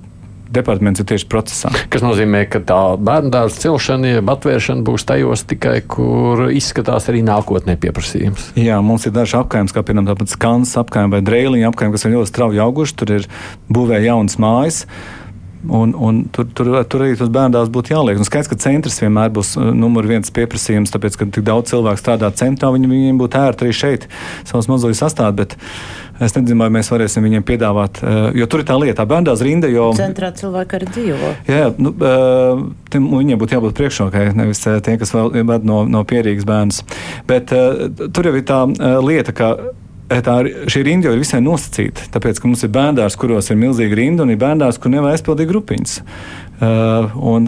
departaments ir tieši procesā. Tas nozīmē, ka tā bērnu dārza celšana, jeb atvēršana būs tajos tikai, kur izskatās arī nākotnē pieprasījums. Jā, mums ir daži apgājumi, kā piemēram skans apgājumi vai drēliņa apgājumi, kas ir ļoti strauji auguši. Tur ir būvē jaunas mājas. Un, un tur, tur, tur arī tas bērnās būtu jāliek. Un skaidrs, ka centrs vienmēr būs uh, numur viens pieprasījums, tāpēc, ka tik daudz cilvēku strādā centrā, viņi, viņiem būtu ērti arī šeit savus mazoļus sastāt. Bet, Es nezinu, vai mēs varēsim viņiem piedāvāt, uh, jo tur ir tā lieta, bērnās rinda. Jo, Centrā cilvēki arī dzīvo. Jā, nu, uh, tiem, viņiem būtu jābūt priekšrokai, nevis tie, kas vēl ved no, no pierīgas bērnas. Bet tur jau ir tā lieta, ka tā, šī rinda jau ir visai nosacīta. Tāpēc, ka mums ir bērndārs, kuros ir milzīga rinda, un ir bērndārs, kur nevar aizpildīt grupiņas. Uh, un,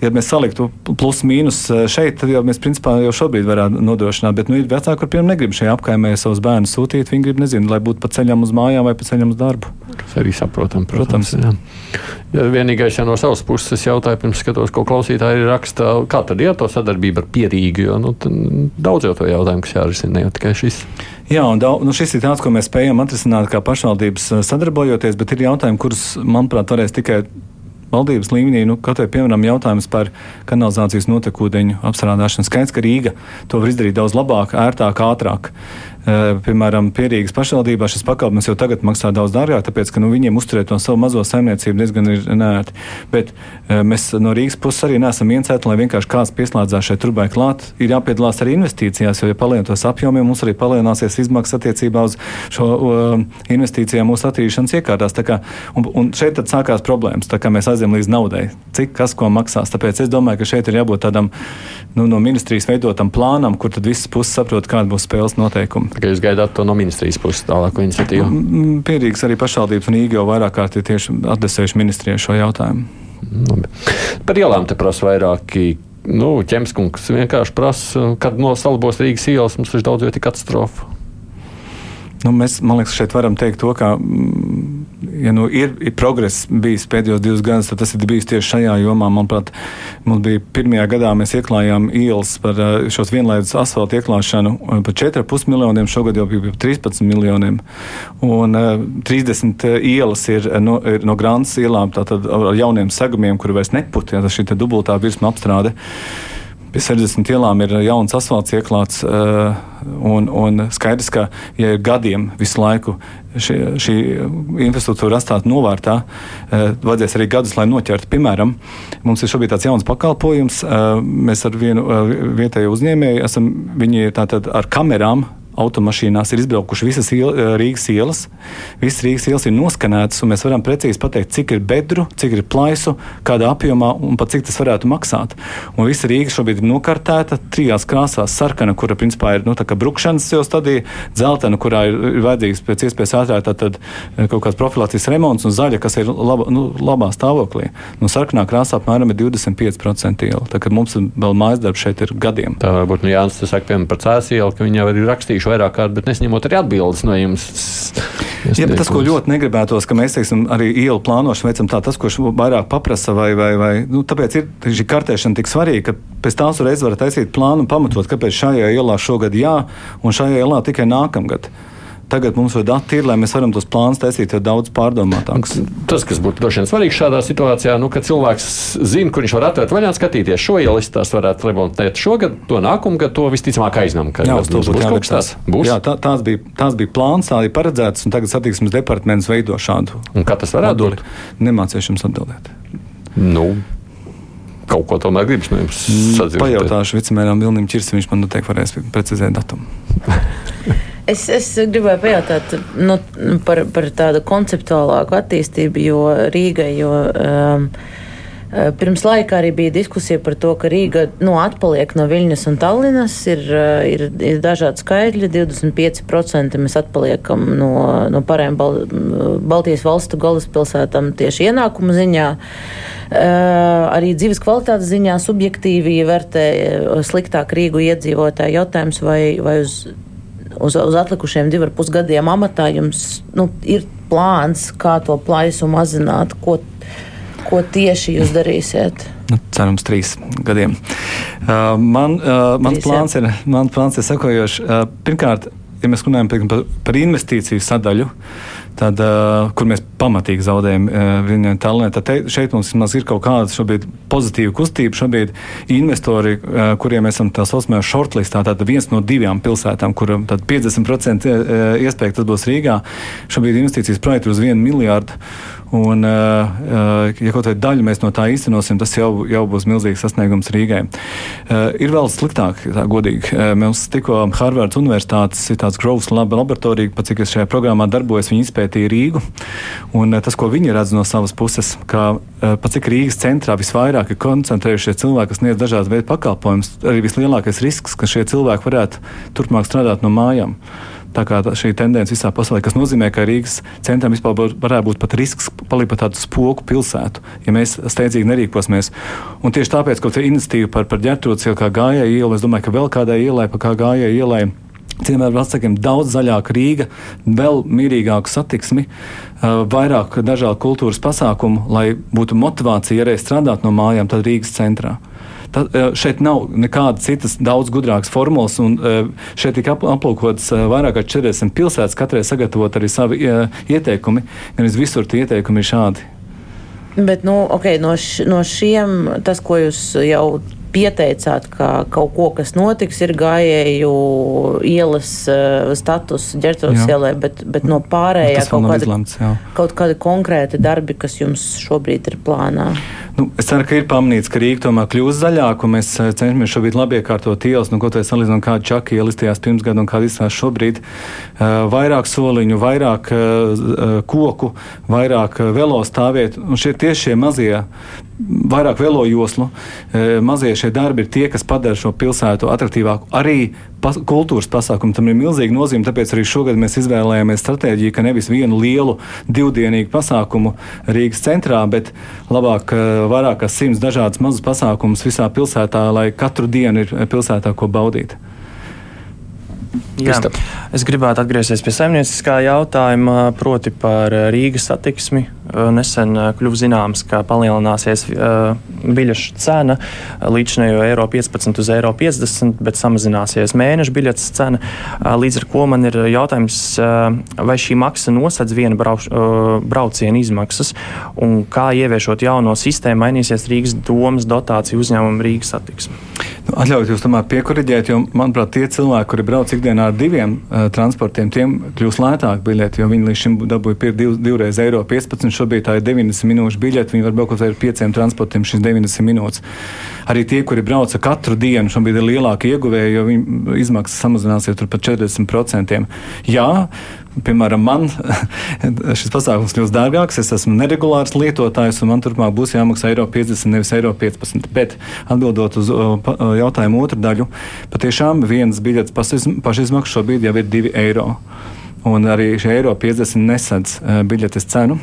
ja mēs saliktu plus mīnus eh, šeit, tad jau mēs principā jau šobrīd varētu nodrošināt. Bet nu, ir vecāki, kuriem negrib šajā apkaimē savus bērnus sūtīt. Viņi grib, nezinu, lai būtu pa ceļam uz mājām vai pa ceļam uz darbu. Tas arī saprotam, protams. protams ja vienīgais, ja no savas puses jautāju, pirms skatos, ko klausītāji raksta, kā tad ir to sadarbība ar pierīgu, jo nu, daudz jau to jautājumu, kas jārisina, ne jau tikai šis. Jā, un daudz, nu šis ir tāds, ko mēs spējam atrisināt kā pašvaldības eh, sadarbojoties, bet ir jautājumi, kurus, manuprāt, varēs tikai valdības līmenī, nu, kaut vai piemēram jautājums par kanalizācijas notekūdeņu apstrādāšanu. Skaidrs, ka Rīga to var izdarīt daudz labāk, ērtāk, ātrāk. Eh, piemēram, Pierīgas pašvaldībā šis pakalpojums jau tagad maksā daudz dārgāk, tāpēc, ka nu, viņiem uzturēt to savu mazo saimniecību diezgan ir nērti. Bet eh, mēs no Rīgas puses arī neesam iecēti, lai vienkārši kāds pieslēdzās šai turbai klāt. Ir jāpiedalās arī investīcijās, jo, ja palielinās apjomiem, mums arī palielināsies izmaksas attiecībā uz šo uh, investīcijām mūsu attīrīšanas iekārtās. Kā, un, un šeit tad sākās problēmas, tā kā mēs aizējām līdz naudai, cik kas ko maksās. Tāpēc es domāju, ka šeit ir jābūt tādam nu, no ministrijas veidotam plānam, kur tad visas puses saprot, kāda būs spēles noteikumi. Ka jūs gaidāt to no ministrijas puses tālāko iniciatīvu? Pierīgs arī pašvaldības un īgi jau vairāk kārt ir tieši adresējuši ministrijai šo jautājumu. Labi. Par ielām te prasa vairāki. Nu, ķemskungs vienkārši prasa, kad no salabos Rīgas ielas mums ir daudz vietu katastrofu. Nu, mēs, man liekas, šeit varam teikt to, ka ja nu ir, ir progress bijis pēdējos divus gadus, tad tas ir bijis tieši šajā jomā. Manuprāt, mums bija pirmajā gadā mēs ieklājām ielas par eh, šos vienlaidus asfaltu ieklāšanu eh, par 4,5 miljoniem, šogad jau bija 13 miljoniem. Un uh, eh, 30 ielas ir no, ir no Grāns ielām, tātad ar jauniem segumiem, kuri vairs neput, ja tas šī dubultā virsma apstrāde. Pie 60 ielām ir jauns asfalts ieklāts. Uh, un, un skaidrs, ka, ja ir gadiem visu laiku šī, šī infrastruktūra atstāta novārtā, uh, vajadzēs arī gadus, lai noķertu. Piemēram, mums ir šobrīd tāds jauns pakalpojums. Uh, mēs ar vienu vietēju uzņēmēju esam viņi tātad ar kamerām automašīnās ir izbraukuši visas iel, eh, Rīgas ielas. Visas Rīgas ielas ir noskanētas, un mēs varam precīzi pateikt, cik ir bedru, cik ir plaisu, kādā apjomā un pat cik tas varētu maksāt. Un visa Rīga šobrīd ir nokartēta trijās krāsās - sarkana, kura principā ir nu, brukšanas jau stadija, dzeltena, kurā ir, ir vajadzīgs pēc iespējas ātrāk tātad, eh, kaut kāds profilaktisks remonts, un zaļa, kas ir laba, nu, labā stāvoklī. Nu, sarkanā krāsā apmēram ir 25% iela. Tā kā mums vēl mājas darbs šeit ir gadiem. Tā varbūt nu, Jānis saka, piemēram, par cēs ielu, ka viņi jau ir rakstījuši rakstījuši vairāk kārt, bet nesaņemot arī atbildes no jums. Jā, tas, ko ļoti negribētos, ka mēs teiksim, arī ielu plānošanu veicam tā, tas, ko vairāk paprasa, vai, vai, vai nu, tāpēc ir šī kartēšana tik svarīga, ka pēc tās uzreiz var taisīt plānu un pamatot, kāpēc šajā ielā šogad jā, un šajā ielā tikai nākamgad. Tagad mums ir dati, ir, lai mēs varam tos plānus taisīt daudz pārdomātākus. Tas, kas būtu droši vien svarīgs šādā situācijā, nu, kad cilvēks zina, kur viņš var atvērt vaļā, skatīties šo ielu, tās varētu remontēt šogad, to nākamgad, to visticamāk aiznam. Jā, to būs kaut kas tāds. Būs? Jā, tā, tās, bija, tās bija plāns, tā bija paredzēts, un tagad satiksmes departaments veido šādu. Un kā tas varētu būt? Nemācīšu jums atbildēt. Nu, kaut ko tomēr gribas no jums Mm, sadzirdēt. Pajautāšu vicemēram Vilnim Čirsim, viņš man noteikti varēs precizēt datumu. Es, es gribēju pajautāt nu, par, par tādu konceptuālāku attīstību, jo Rīgai, jo um, uh, pirms laika arī bija diskusija par to, ka Rīga nu, atpaliek no Viļņas un Tallinas. Ir, uh, ir, ir dažādi skaitļi, 25% mēs atpaliekam no, no pārējām Bal Baltijas valstu galvaspilsētām tieši ienākumu ziņā. Uh, arī dzīves kvalitātes ziņā subjektīvi vērtē uh, sliktāk Rīgu iedzīvotāju jautājums, vai, vai uz uz, uz atlikušiem diviem pusgadiem amatā jums nu, ir plāns, kā to plaisu mazināt, ko, ko tieši jūs darīsiet? Nu, cerams, trīs gadiem. Uh, man, uh, mans, Trīs, plāns ir, man plāns ir sekojošs. Uh, pirmkārt, ja mēs runājam par, par investīciju sadaļu, tad, uh, kur mēs pamatīgi zaudējam uh, viņu talantā, tad šeit mums vismaz ir kaut kāda pozitīva kustība. Šobrīd investori, uh, kuriem esam tā saucamajā shortlistā, tad viens no divām pilsētām, kur 50% iespēja tas būs Rīgā, šobrīd investīcijas projekti uz 1 miljārdu. Un, ja kaut kāda daļa mēs no tā īstenosim, tas jau, jau būs milzīgs sasniegums Rīgai. Ir vēl sliktāk, tā godīgi. Mums tikko Harvards Universitātes ir tāds Groves laboratorija, pat cik es šajā programmā darbojos, viņi izpētīja Rīgu. Un tas, ko viņi redz no savas puses, ka pat cik Rīgas centrā visvairāk ir koncentrējušies cilvēki, kas sniedz dažādas veidu pakalpojumus, arī vislielākais risks, ka šie cilvēki varētu turpmāk strādāt no mājām. Tā kā šī tendence visā pasaulē, kas nozīmē, ka Rīgas centram vispār varētu būt pat risks palikt par tādu spoku pilsētu, ja mēs steidzīgi nerīkosimies. Un tieši tāpēc, ka tā iniciatīva par, par ģērbtrūci jau kā gājēja iela, es domāju, ka vēl kādai ielai, pa kā gājēja ielai. Ciemēr vecākiem daudz zaļāka Rīga, vēl mierīgāka satiksmi, vairāk dažādu kultūras pasākumu, lai būtu motivācija arī strādāt no mājām, tad Rīgas centrā. Ta, šeit nav nekādas citas daudz gudrākas formulas, un šeit tika aplūkotas vairāk kā 40 pilsētas, katrai sagatavot arī savi ieteikumi. Gan visur tie ieteikumi ir šādi. Bet nu, okay, no, š, no šiem, tas, ko jūs jau pieteicāt, ka kaut ko, kas notiks, ir gājēju ielas uh, status ģērbtos ielai, bet, bet no pārējā kaut, kādi, izlemts, jā. kaut kādi konkrēti darbi, kas jums šobrīd ir plānā. Nu, es ceru, ka ir pamanīts, ka Rīga tomēr kļūs zaļāka, un mēs cenšamies šobrīd labi iekārtot ielas, nu, ko tā salīdzinām, kāda čaka ielistījās pirms gada un kāda izsās šobrīd. Uh, vairāk soliņu, vairāk koku, vairāk uh, velo stāvvietu, un šie tieši šie mazie, vairāk velo joslu, mazie šie darbi ir tie, kas padara šo pilsētu attraktīvāku. Arī pas, kultūras pasākumu tam ir milzīga nozīme, tāpēc arī šogad mēs izvēlējāmies stratēģiju, ka nevis vienu lielu divdienīgu pasākumu Rīgas centrā, bet labāk vairāk kā simts dažādas mazus pasākumus visā pilsētā, lai katru dienu ir pilsētā ko baudīt. Jā, es gribētu atgriezties pie saimnieciskā jautājuma, proti par Rīgas satiksmi. Nesen kļuva zināms, ka palielināsies biļešu cena līdz šim eiro 15 uz eiro 50, bet samazināsies mēneša biļetes cena. Līdz ar to man ir jautājums, vai šī maksa nosedz viena brauc, brauciena izmaksas un kā ieviešot jauno sistēmu mainīsies Rīgas domas dotācija uzņēmuma Rīgas satiksme. Nu, Atļaujiet jūs tomēr piekoriģēt, jo, manuprāt, tie cilvēki, kuri brauc ikdienā ar diviem uh, transportiem, tiem kļūs lētāk biļeti, jo viņi līdz šim dabūja div, divreiz eiro 15, šobrīd tā ir 90 minūšu biļeti, viņi var braukt ar pieciem transportiem šīs 90 minūtes. Arī tie, kuri brauca katru dienu, šobrīd ir lielāki ieguvēji, jo viņu izmaksas samazināsies par 40%. Jā, piemēram, man šis pasākums kļūst dārgāks, es esmu neregulārs lietotājs, un man turpmāk būs jāmaksā eiro 50, nevis eiro 15. Bet atbildot uz jautājumu otru daļu, patiešām viens biļets pašizmaksa šobrīd jau ir 2 eiro. Un arī šie eiro 50 nesadz biļetes cenu.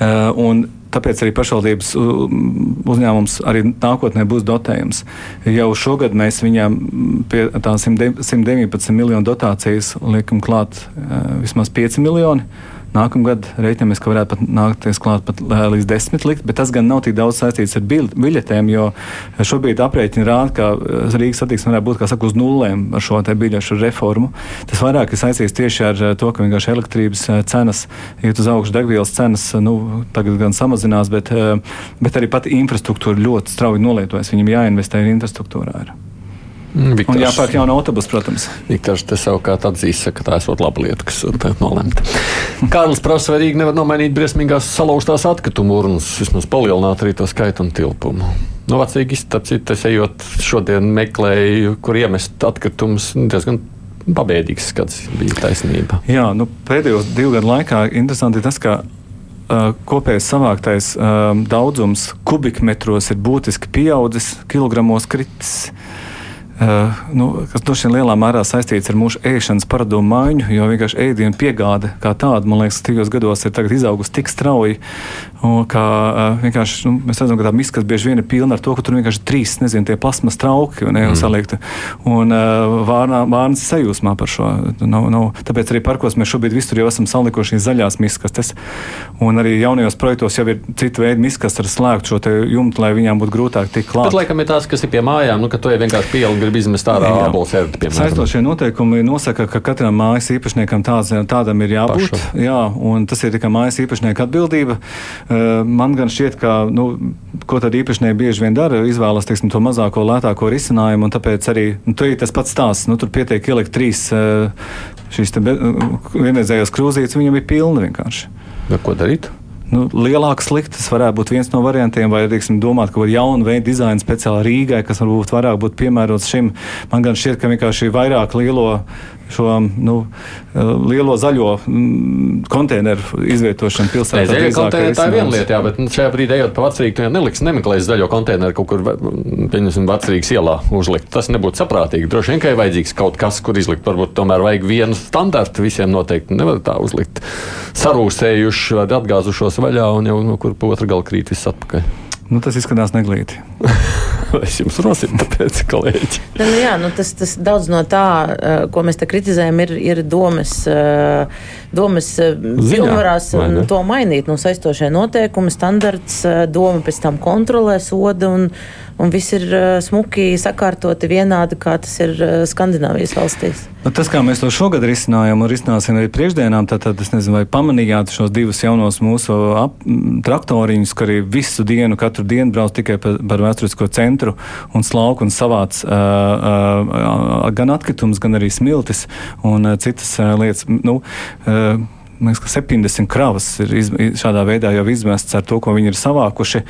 Un Tāpēc arī pašvaldības uzņēmums arī nākotnē būs dotējums. Jau šogad mēs viņām pie tā 119 miljonu dotācijas liekam klāt vismaz 5 miljoni. Nākamgad reiķinamies, ka varētu pat nākties klāt pat līdz desmit likt, bet tas gan nav tik daudz saistīts ar biļetēm, jo šobrīd aprēķini rāda, ka Rīgas satiksme varētu būt, saka, uz nulēm ar šo biļešu reformu. Tas vairāk ir saistīts tieši ar to, ka vienkārši elektrības cenas iet uz augšu, degvielas cenas nu, tagad gan samazinās, bet, bet arī pati infrastruktūra ļoti strauji nolietojas. Viņam jāinvestē infrastruktūrā. Ir. Viktors, un jāpērk jauna autobusa, protams. Viktors te savukārt atzīst, ka tā esot laba lieta, kas ir nolemta. Kārlis prasa, vai Rīga nevar nomainīt briesmīgās salauztās atkritumu urnas, vismaz palielināt arī to skaitu un tilpumu. No vecīgi iztapcīt, es ejot šodien meklēju, kur iemest atkritumus, diezgan pabēdīgs skats bija taisnība. Jā, nu, pēdējos divu gadu laikā interesanti ir tas, ka kopējais savāktais uh, daudzums kubikmetros ir būtiski pieaudzis, kilogramos kritis. Uh, nu, kas droši vien lielā mērā saistīts ar mūsu ēšanas paradumu maiņu, jo vienkārši ēdienu piegāde kā tāda, man liekas, tajos gados ir izaugusi tik strauji, ka uh, vienkārši nu, mēs redzam, ka tā miskas bieži vien ir pilna ar to, ka tur vienkārši trīs, nezinu, tie plasmas trauki ne, mm. saliekti, un uh, vārnā, vārnas sajūsmā par šo. Nav, nav, tāpēc arī parkos mēs šobrīd visur jau esam salikuši zaļās miskas, un arī jaunajos projektos jau ir cita veida miskas ar slēgtu šo jumtu, lai viņām būtu grūtāk tikt klāt. Bet laikam ir tās, kas ir pie mājām, nu, ka to ir vienkārši pielīgi grib izmest ārā ābols ērti. Saistošie noteikumi nosaka, ka katram mājas īpašniekam tāds, tādam ir jābūt. Pašu. Jā, un tas ir tikai mājas īpašnieka atbildība. Man gan šķiet, ka, nu, ko tad īpašnieki bieži vien dara, izvēlas, teiksim, to mazāko, lētāko risinājumu, un tāpēc arī, nu, tur ir tas pats stāsts, nu, tur pietiek ielikt trīs šīs vienreizējās krūzītes, viņam ir pilna vienkārši. Bet ko darīt? Nu, lielāks sliktas varētu būt viens no variantiem, vai teiksim, domāt, ka var jaunu veidu dizainu speciāli Rīgai, kas varbūt vairāk būtu piemērots šim. Man gan šķiet, ka vienkārši vairāk lielo šo nu, lielo zaļo mm, konteineru izvietošanu pilsētā. Zaļo konteineru tā ir viena lieta, jā, bet nu, šajā brīdī ejot pa vecrīgu, tu neliks nemeklēs zaļo konteineru kaut kur, pieņemsim, vecrīgas ielā uzlikt. Tas nebūtu saprātīgi. Droši vien, ka ir vajadzīgs kaut kas, kur izlikt. Varbūt tomēr vajag vienu standartu visiem noteikti. Nevar tā uzlikt sarūsējuši vai atgāzušos vaļā un jau no kur pa otru galu krīt viss atpakaļ. Nu, tas izskatās neglīti. es jums rosinu, tāpēc, kolēģi. Nu, nu, jā, nu, tas, tas daudz no tā, eh, ko mēs te kritizējam, ir, ir domas, eh, domas eh, pilnvarās un to mainīt. Nu, saistošie noteikumi, standarts, doma pēc tam kontrolē soda un, un viss ir smuki sakārtoti vienādi, kā tas ir Skandināvijas valstīs. Nu, tas, kā mēs to šogad risinājām un risināsim arī priekšdienām, tad, tad es nezinu, vai pamanījāt šos divus jaunos mūsu ap, traktoriņus, ka arī visu dienu, katru dienu brauc tikai par, par vēsturisko centru un slauku un savāc uh, uh, gan atkritumus, gan arī smiltis un uh, citas uh, lietas. Nu, uh, liekas, ka 70 kravas ir iz, šādā veidā jau izmestas ar to, ko viņi ir savākuši.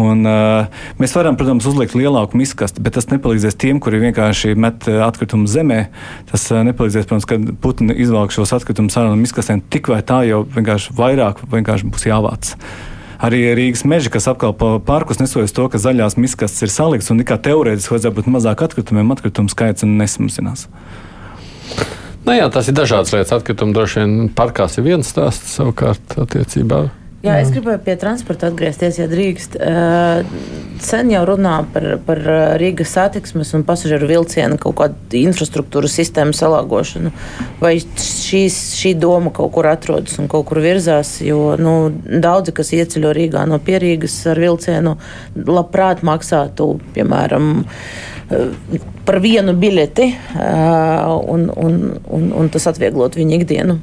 Un, uh, mēs varam, protams, uzlikt lielāku miskasti, bet tas nepalīdzēs tiem, kuri vienkārši met atkritumus zemē. Tas uh, nepalīdzēs, protams, kad putni izvelk šos atkritumus ārā no miskastēm. Tik vai tā jau vienkārši vairāk vienkārši būs jāvāc. Arī Rīgas meži, kas apkalpo parkus, nesojas to, ka zaļās miskastes ir salikts un tikai teorētiski vajadzētu būt mazāk atkritumiem, atkritumu skaits nesamazinās. Nu, jā, tas ir dažādas lietas. Atkritumi droši vien parkās ir viens stāsts savukārt attiecībā. Jā, es gribēju pie transporta atgriezties, ja drīkst. Sen jau runā par, par Rīgas satiksmes un pasažieru vilcienu kaut kādu infrastruktūras sistēmu salāgošanu. Vai šīs, šī doma kaut kur atrodas un kaut kur virzās? Jo nu, daudzi, kas ieceļo Rīgā no Pierīgas ar vilcienu, labprāt maksātu, piemēram, par vienu biļeti, un, un, un, un tas atvieglot viņu ikdienu.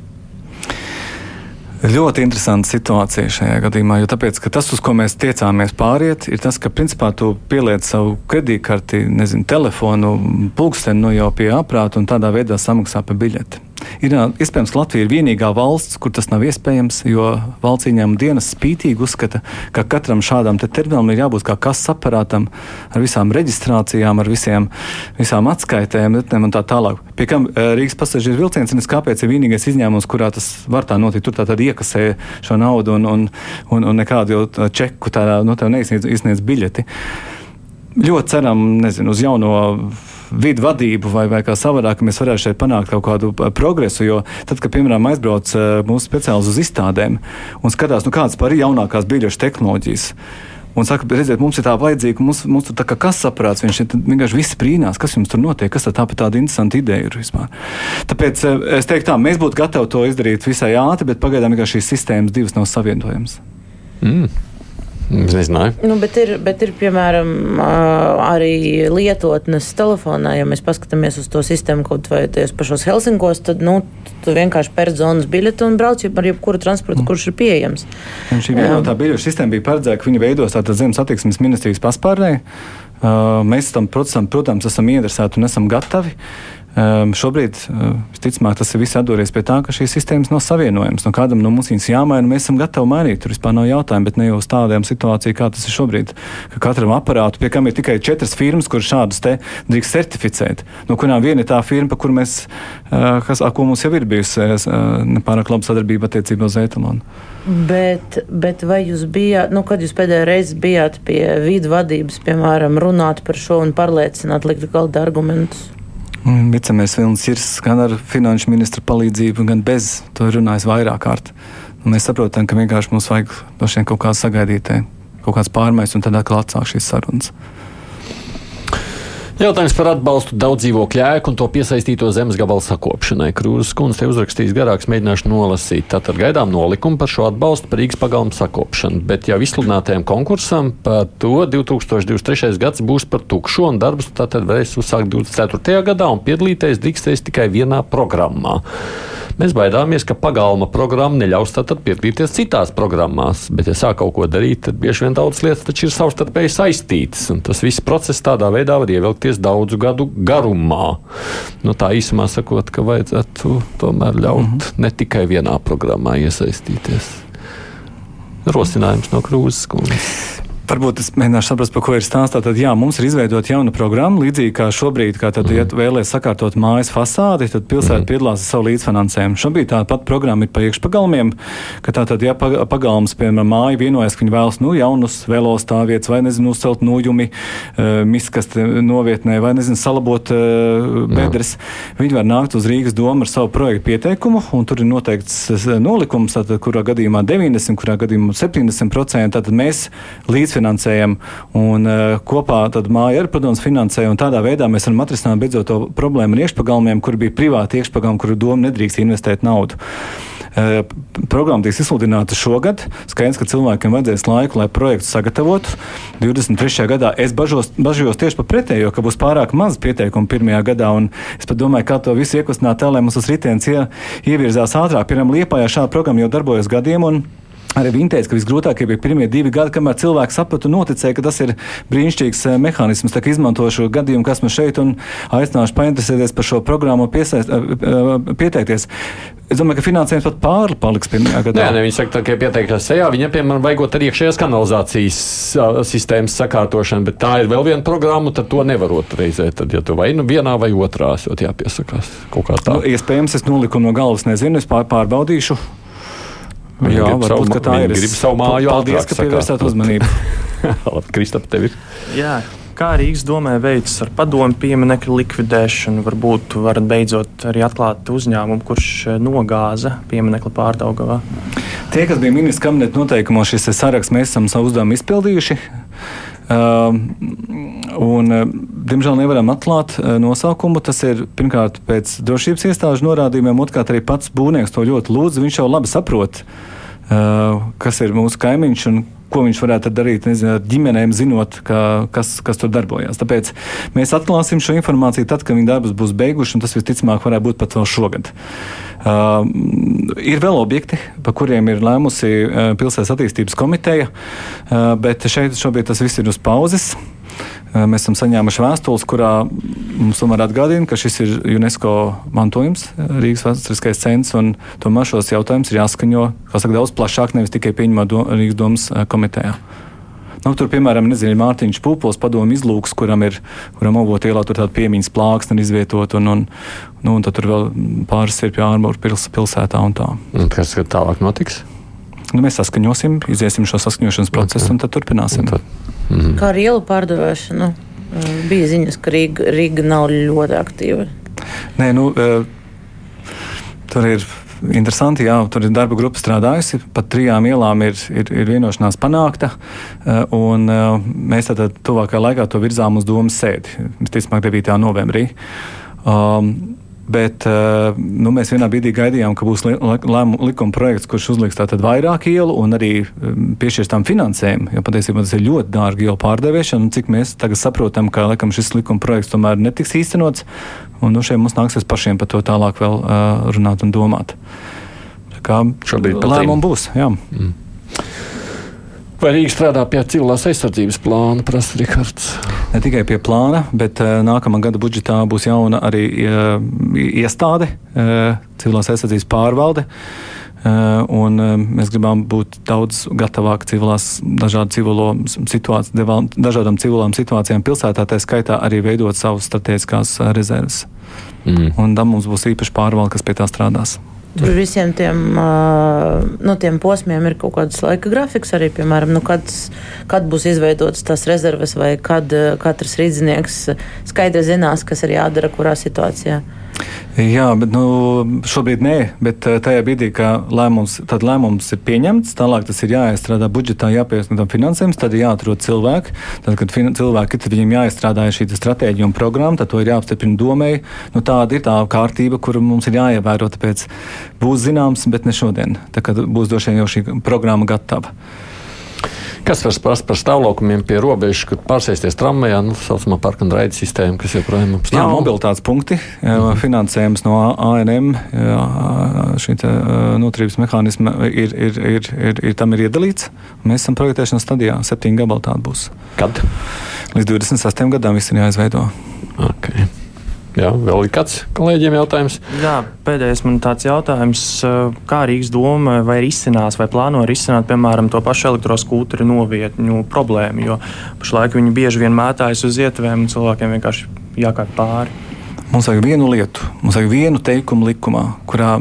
Ļoti interesanta situācija šajā gadījumā, jo tāpēc, tas, uz ko mēs tiecāmies pāriet, ir tas, ka principā tu pieliec savu kredītkarti, nezinu, telefonu, pulksteni nu jau pie aprāta un tādā veidā samaksā par biļeti. Ir iespējams, Latvija ir vienīgā valsts, kur tas nav iespējams, jo valsts ieņēmuma dienas spītīgi uzskata, ka katram šādam terminālam ir jābūt kā kases aparātam ar visām reģistrācijām, ar visiem, visām atskaitēm un tā tālāk. Pie kam Rīgas pasažieru vilciens ir kāpēc ir vienīgais izņēmums, kurā tas var tā notikt. Tur tā tad iekasē šo naudu un, un, un, un nekādu čeku tādā, no nu, tev neizsniedz, izsniedz biļeti. Ļoti ceram, nezinu, uz jauno vidu vadību vai, vai kā savādāk, mēs varētu šeit panākt kaut kādu uh, progresu. Jo tad, kad, piemēram, aizbrauc uh, mūsu speciālists uz izstādēm un skatās, nu, kādas par jaunākās biļešu tehnoloģijas. Un saka, redziet, mums ir tā vajadzīga, mums, mums tur kā kas saprāts, viņš ir vienkārši viss brīnās, kas jums tur notiek, kas tā tāda tāda interesanta ideja ir vispār. Tāpēc uh, es teiktu tā, mēs būtu gatavi to izdarīt visai ātri, bet pagaidām šīs sistēmas divas nav savienojamas. Mm. Es nezināju. Nu, bet, ir, bet ir, piemēram, arī lietotnes telefonā. Ja mēs paskatāmies uz to sistēmu kaut vai tajos pašos Helsinkos, tad nu, tu vienkārši pērc zonas biļeti un brauc ar jebkuru transportu, mm. kurš ir pieejams. Un šī vienotā biļešu sistēma bija paredzēta, ka viņi veidos tātad zemes attīstības ministrijas paspārnē. Mēs tam, protams, protams, esam ieinteresēti un esam gatavi. Um, šobrīd, uh, visticamāk, tas ir viss atdories pie tā, ka šīs sistēmas nav savienojamas. No kādam no mums viņas jāmaina, mēs esam gatavi mainīt. Tur vispār nav jautājumu, bet ne jau uz tādām situācijām, kā tas ir šobrīd. Ka katram aparātu, pie kam ir tikai četras firmas, kuras šādus te drīkst certificēt, no kurām viena ir tā firma, par kuru mēs, uh, kas, ar ko mums jau ir bijusi uh, nepārāk laba sadarbība attiecībā uz etalonu. Bet, bet vai jūs bijāt, nu, kad jūs pēdējo reizi bijāt pie vidu vadības, piemēram, runāt par šo un pārliecināt, likt galda argumentus? Vicemērs Vilnis ir gan ar finanšu ministra palīdzību, gan bez to runājis vairāk kārt. Nu, mēs saprotam, ka vienkārši mums vajag kaut kādas sagaidīt, kaut kādas pārmaiņas, un tad atkal atsāk šīs sarunas. Jautājums par atbalstu daudz dzīvokļu ēku un to piesaistīto zemes gabalu sakopšanai. Krūzes kundze te uzrakstījis garāks, mēģināšu nolasīt. Tātad gaidām nolikumu par šo atbalstu par Rīgas pagalmu sakopšanu, bet jau izsludinātajam konkursam par to 2023. gads būs par tukšo un darbus tātad varēs uzsākt 24. gadā un piedalīties drīkstēs tikai vienā programmā. Mēs baidāmies, ka pagalma programma neļaus tātad piedalīties citās programmās, bet, ja sāk kaut ko darīt, tad bieži vien daudzas lietas taču ir savstarpēji saistītas, un tas viss process tādā veidā var ievilkties daudzu gadu garumā. Nu, tā īsumā sakot, ka vajadzētu tomēr ļaut mm -hmm. ne tikai vienā programmā iesaistīties. Rosinājums no Krūzes kundzes. Varbūt es mēģināšu saprast, par ko ir stāstā. Tad, jā, mums ir izveidota jauna programma, līdzīgi kā šobrīd, kā tad, mm. ja vēlēs sakārtot mājas fasādi, tad pilsēta mm. piedalās ar savu līdzfinansējumu. Šobrīd tā pati programma ir pa iekšpagalmiem, ka tā tad, ja pagalms, piemēram, māja vienojas, ka viņi vēlas, nu, jaunus velostāvietas vai, nezinu, uzcelt nojumi, uh, miskaste novietnē vai, nezinu, salabot uh, bedres, jā. viņi var nākt uz Rīgas domu ar savu projektu pieteikumu, un tur ir noteikts nolikums, tātad, kurā gadījumā 90, kurā gadījumā 70%, tātad mēs līdzfinansējam līdzfinansējam, un uh, kopā māja arī, protams, finansē. Tādā veidā mēs varam atrisināt beidzot to problēmu ar iekšpagalmiem, kur bija privāti iekšpagalmi, kur doma nedrīkst investēt naudu. Uh, programma tiks izsludināta šogad. Skaidrs, ka cilvēkiem vajadzēs laiku, lai projektu sagatavotu. 23. gadā es bažos, bažījos tieši par pretējo, ka būs pārāk maz pieteikumu pirmajā gadā. Es pat domāju, kā to visu iekustināt tā, lai mums tas ritenis ie, ievirzās ātrāk. Piemēram, Liepājā šāda programma jau darbojas gadiem. Arī viņi teica, ka visgrūtākie bija pirmie divi gadi, kamēr cilvēks saprata un noticēja, ka tas ir brīnišķīgs eh, mehānisms. Tā kā izmantošu gadījumu, kas man šeit un aicināšu painteresēties par šo programmu piesaist, eh, eh, pieteikties. Es domāju, ka finansējums pat pāri paliks pirmajā gadā. Nē, ne, viņi saka, ka pieteikties sejā, viņiem, piemēram, vajagot arī iekšējās kanalizācijas sistēmas sakārtošanu, bet tā ir vēl viena programma, tad to nevarot reizē. Tad, ja tu vai nu vienā vai otrā, jo jāpiesakās kaut kā tā. Nu, iespējams, es nolikumu no galvas nezinu, es pār, pārbaudīšu. Viņi Jā, varbūt savu, tā ir. Gribu savu māju Paldies, ka pievērsāt uzmanību. Kristap, tev ir. Jā. Kā Rīgas domē veids ar padomu pieminiektu likvidēšanu? Varbūt varat beidzot arī atklāt uzņēmumu, kurš eh, nogāza pieminiektu pārdaugavā. Tie, kas bija ministra kabineta noteikumos, šis saraksts mēs esam savu uzdevumu izpildījuši. Uh, un, uh, diemžēl nevaram atklāt uh, nosaukumu. Tas ir pirmkārt pēc drošības iestāžu norādījumiem, otrkārt arī pats būvnieks to ļoti lūdz. Viņš jau labi saprot, uh, kas ir mūsu kaimiņš un ko viņš varētu darīt nezinu, ar ģimenēm, zinot, ka, kas, kas tur darbojas. Tāpēc mēs atklāsim šo informāciju tad, kad viņa darbus būs beiguši, un tas visticamāk varētu būt pat vēl šogad. Uh, ir vēl objekti, par kuriem ir lēmusi uh, Pilsētas attīstības komiteja, uh, bet šeit šobrīd tas viss ir uz pauzes. Mēs esam saņēmuši vēstules, kurā mums tomēr atgādina, ka šis ir UNESCO mantojums, Rīgas vēsturiskais centrs, un tomēr šos jautājumus ir jāskaņo saka, daudz plašāk, nevis tikai pieņemot do, Rīgas domas komitejā. Nu, tur, piemēram, nezinu, Mārtiņš Pūpols padomu izlūks, kuram ir, kuram avotu ielā tur tāda piemiņas plāksne izvietot, un, un, nu, un tad tur vēl pāris ir pie ārmūra pils, pilsētā un tā. Un kas tālāk notiks? Nu, mēs saskaņosim, iziesim šo saskaņošanas procesu okay. un tad turpināsim. Un tad, mm -hmm. Kā ar ielu pārdevēšanu? Bija ziņas, ka Rīga, Rīga nav ļoti aktīva. Nē, nu, tur ir interesanti. Jā, tur ir darba grupa strādājusi. Pat trijām ielām ir, ir, ir vienošanās panākta. Un mēs tad tuvākajā laikā to virzām uz domas sēdi. Visticamāk, 9. novembrī. Um, Bet eh, nu, mēs vienā brīdī gaidījām, ka būs lēmuma likuma projekts, kurš uzliks tātad vairāk ielu un arī mm, piešķirs tam finansējumu. Jo patiesībā tas ir ļoti dārgi ielu pārdevēšana. Cik mēs tagad saprotam, ka laikam, šis likuma projekts tomēr netiks īstenots. Un nu, šeit mums nāksies pašiem par to tālāk vēl uh, runāt un domāt. Tā kā šobrīd lēmumi būs. Jā. Mm. Vai Rīga strādā pie civilās aizsardzības plāna, prasa Rikārds? ne tikai pie plāna, bet nākamā gada budžetā būs jauna arī iestāde, civilās aizsardzības pārvalde. Un mēs gribam būt daudz gatavāki civilās, dažādu civilo situāciju, dažādām civilām situācijām pilsētā, tā skaitā arī veidot savus strateģiskās rezerves. Mm. Un tam mums būs īpaši pārvalde, kas pie tā strādās. Tur visiem tiem, nu, tiem posmiem ir kaut kāds laika grafiks arī, piemēram, nu, kad, kad būs izveidotas tās rezerves vai kad katrs rīznieks skaidri zinās, kas ir jādara kurā situācijā. Jā, bet nu, šobrīd nē, bet eh, tajā brīdī, kad lēmums, lēmums ir pieņemts, tālāk tas ir jāiestrādā budžetā, jāpiesaista tam finansējums, tad ir jāatrod cilvēki. Tad, kad fin cilvēki, tad viņiem jāiestrādā šī stratēģija un programma, tad to ir jāapstiprina domēji. Nu, tāda ir tā kārtība, kuru mums ir jāievēro. Tāpēc būs zināms, bet ne šodien. Tā, kad būs vien jau šī programma gatava. Kas var sprast par stāvlokumiem pie robežas, kur pārsēsties tramvajā, nu, saucamā parka un raida sistēma, kas joprojām mums ir? Jā, mobilitātes punkti, -hmm. finansējums no ANM, šī noturības mehānisma ir, ir, ir, ir, ir, tam ir iedalīts. Mēs esam projektēšanas stadijā, septiņi gabali tādi būs. Kad? Līdz 28 gadam viss ir jāizveido. Okay. Jā, vēl ir kāds kolēģiem jautājums? Jā, pēdējais man tāds jautājums, kā Rīgas doma vai izcinās vai plāno risināt, piemēram, to pašu elektroskūteru novietņu problēmu, jo pašlaik viņi bieži vien mētājas uz ietvēm un cilvēkiem vienkārši jākāp pāri. Mums vajag vienu lietu, mums vajag vienu teikumu likumā, kurā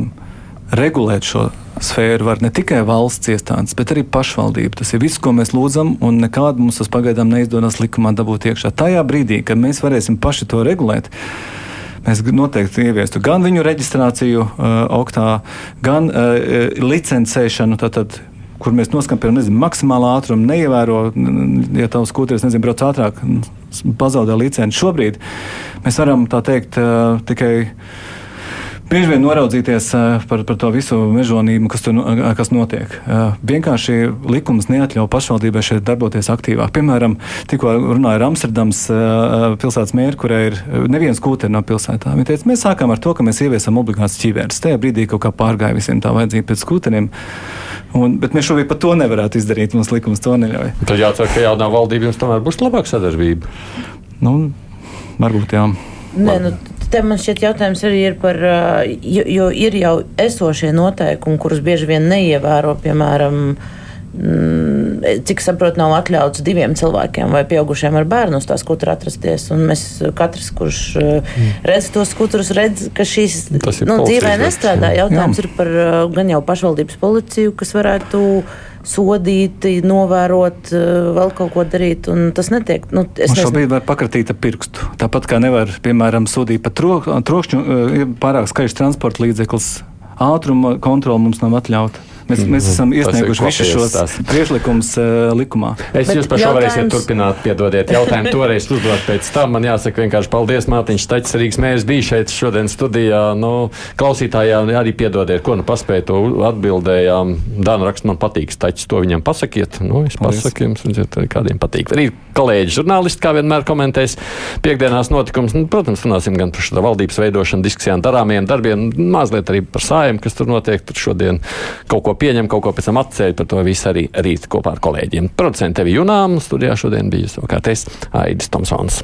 regulēt šo sfēru var ne tikai valsts iestādes, bet arī pašvaldība. Tas ir viss, ko mēs lūdzam, un nekādu mums tas pagaidām neizdodas likumā dabūt iekšā. Tajā brīdī, kad mēs varēsim paši to regulēt, mēs noteikti ieviestu gan viņu reģistrāciju uh, oktā, gan uh, licencēšanu. Tātad, kur mēs noskaņojam, nezinu, maksimālā ātruma, neievēro, ja tavs skūteris, nezinu, brauc ātrāk, pazaudē licenci. Šobrīd mēs varam tā teikt uh, tikai bieži vien noraudzīties eh, par, par to visu mežonību, kas, tur, eh, kas notiek. Eh, vienkārši likums neatļauj pašvaldībai šeit darboties aktīvāk. Piemēram, tikko runāja ar Amsterdams pilsētas mēru, kurai ir neviens kūteri no pilsētā. Viņa teica, mēs sākām ar to, ka mēs ieviesam obligāts ķīvērs. Tajā brīdī kaut kā pārgāja visiem tā vajadzība pēc kūteriem. Un, bet mēs šobrīd pat to nevarētu izdarīt. Mums likums to neļauj. Tad jācer, ka jaunā valdība jums tomēr būs labāka sadarbība. Nu, varbūt jā. Nē, nu, Te man šķiet, jautājums arī ir par, jo, jo ir jau esošie noteikumi, kurus bieži vien neievēro, piemēram, mm, cik saprotu, nav atļauts diviem cilvēkiem vai pieaugušiem ar bērnu uz tā skutra atrasties. Un mēs katrs, kurš mm. redz tos skutrus, redz, ka šīs nu, dzīvē nestrādā. Jautājums jā. ir par gan jau pašvaldības policiju, kas varētu sodīti, novērot, eh, vēl kaut ko darīt. Tas netiek. Nu, es šobrīd var pakratīt ar pirkstu. Tāpat kā nevar, piemēram, sodīt par tro, trokšņu, eh, pārāk skaļš transporta līdzeklis. Ātruma kontrole mums nav atļauta. Mēs, mēs mhm. esam iesnieguši visus šos priekšlikumus uh, likumā. Es Bet jūs par šo jautājums... varēsiet turpināt, piedodiet jautājumu toreiz uzdot pēc tam. Man jāsaka vienkārši paldies Mārtiņš Taķis, Rīgas mērs bija šeit šodien studijā. Nu, klausītājām arī piedodiet, ko nu paspēju to atbildējām. Dāna raksta, man patīk Taķis, to viņam pasakiet. Nu, es pasaku jums, redziet, kādiem patīk. Arī kolēģi žurnālisti, kā vienmēr komentēs piekdienās notikums. Nu, protams, runāsim gan par šo valdības veidošanu, diskusijām, darāmiem darbiem, mazliet arī par sājiem, kas tur notiek. Tur šodien kaut ko pieņem, kaut ko pēc tam atceļ. Par to visu arī rīt kopā ar kolēģiem. Producents tevi Junām studijā šodien bija savukārt es Aidis Tomsons.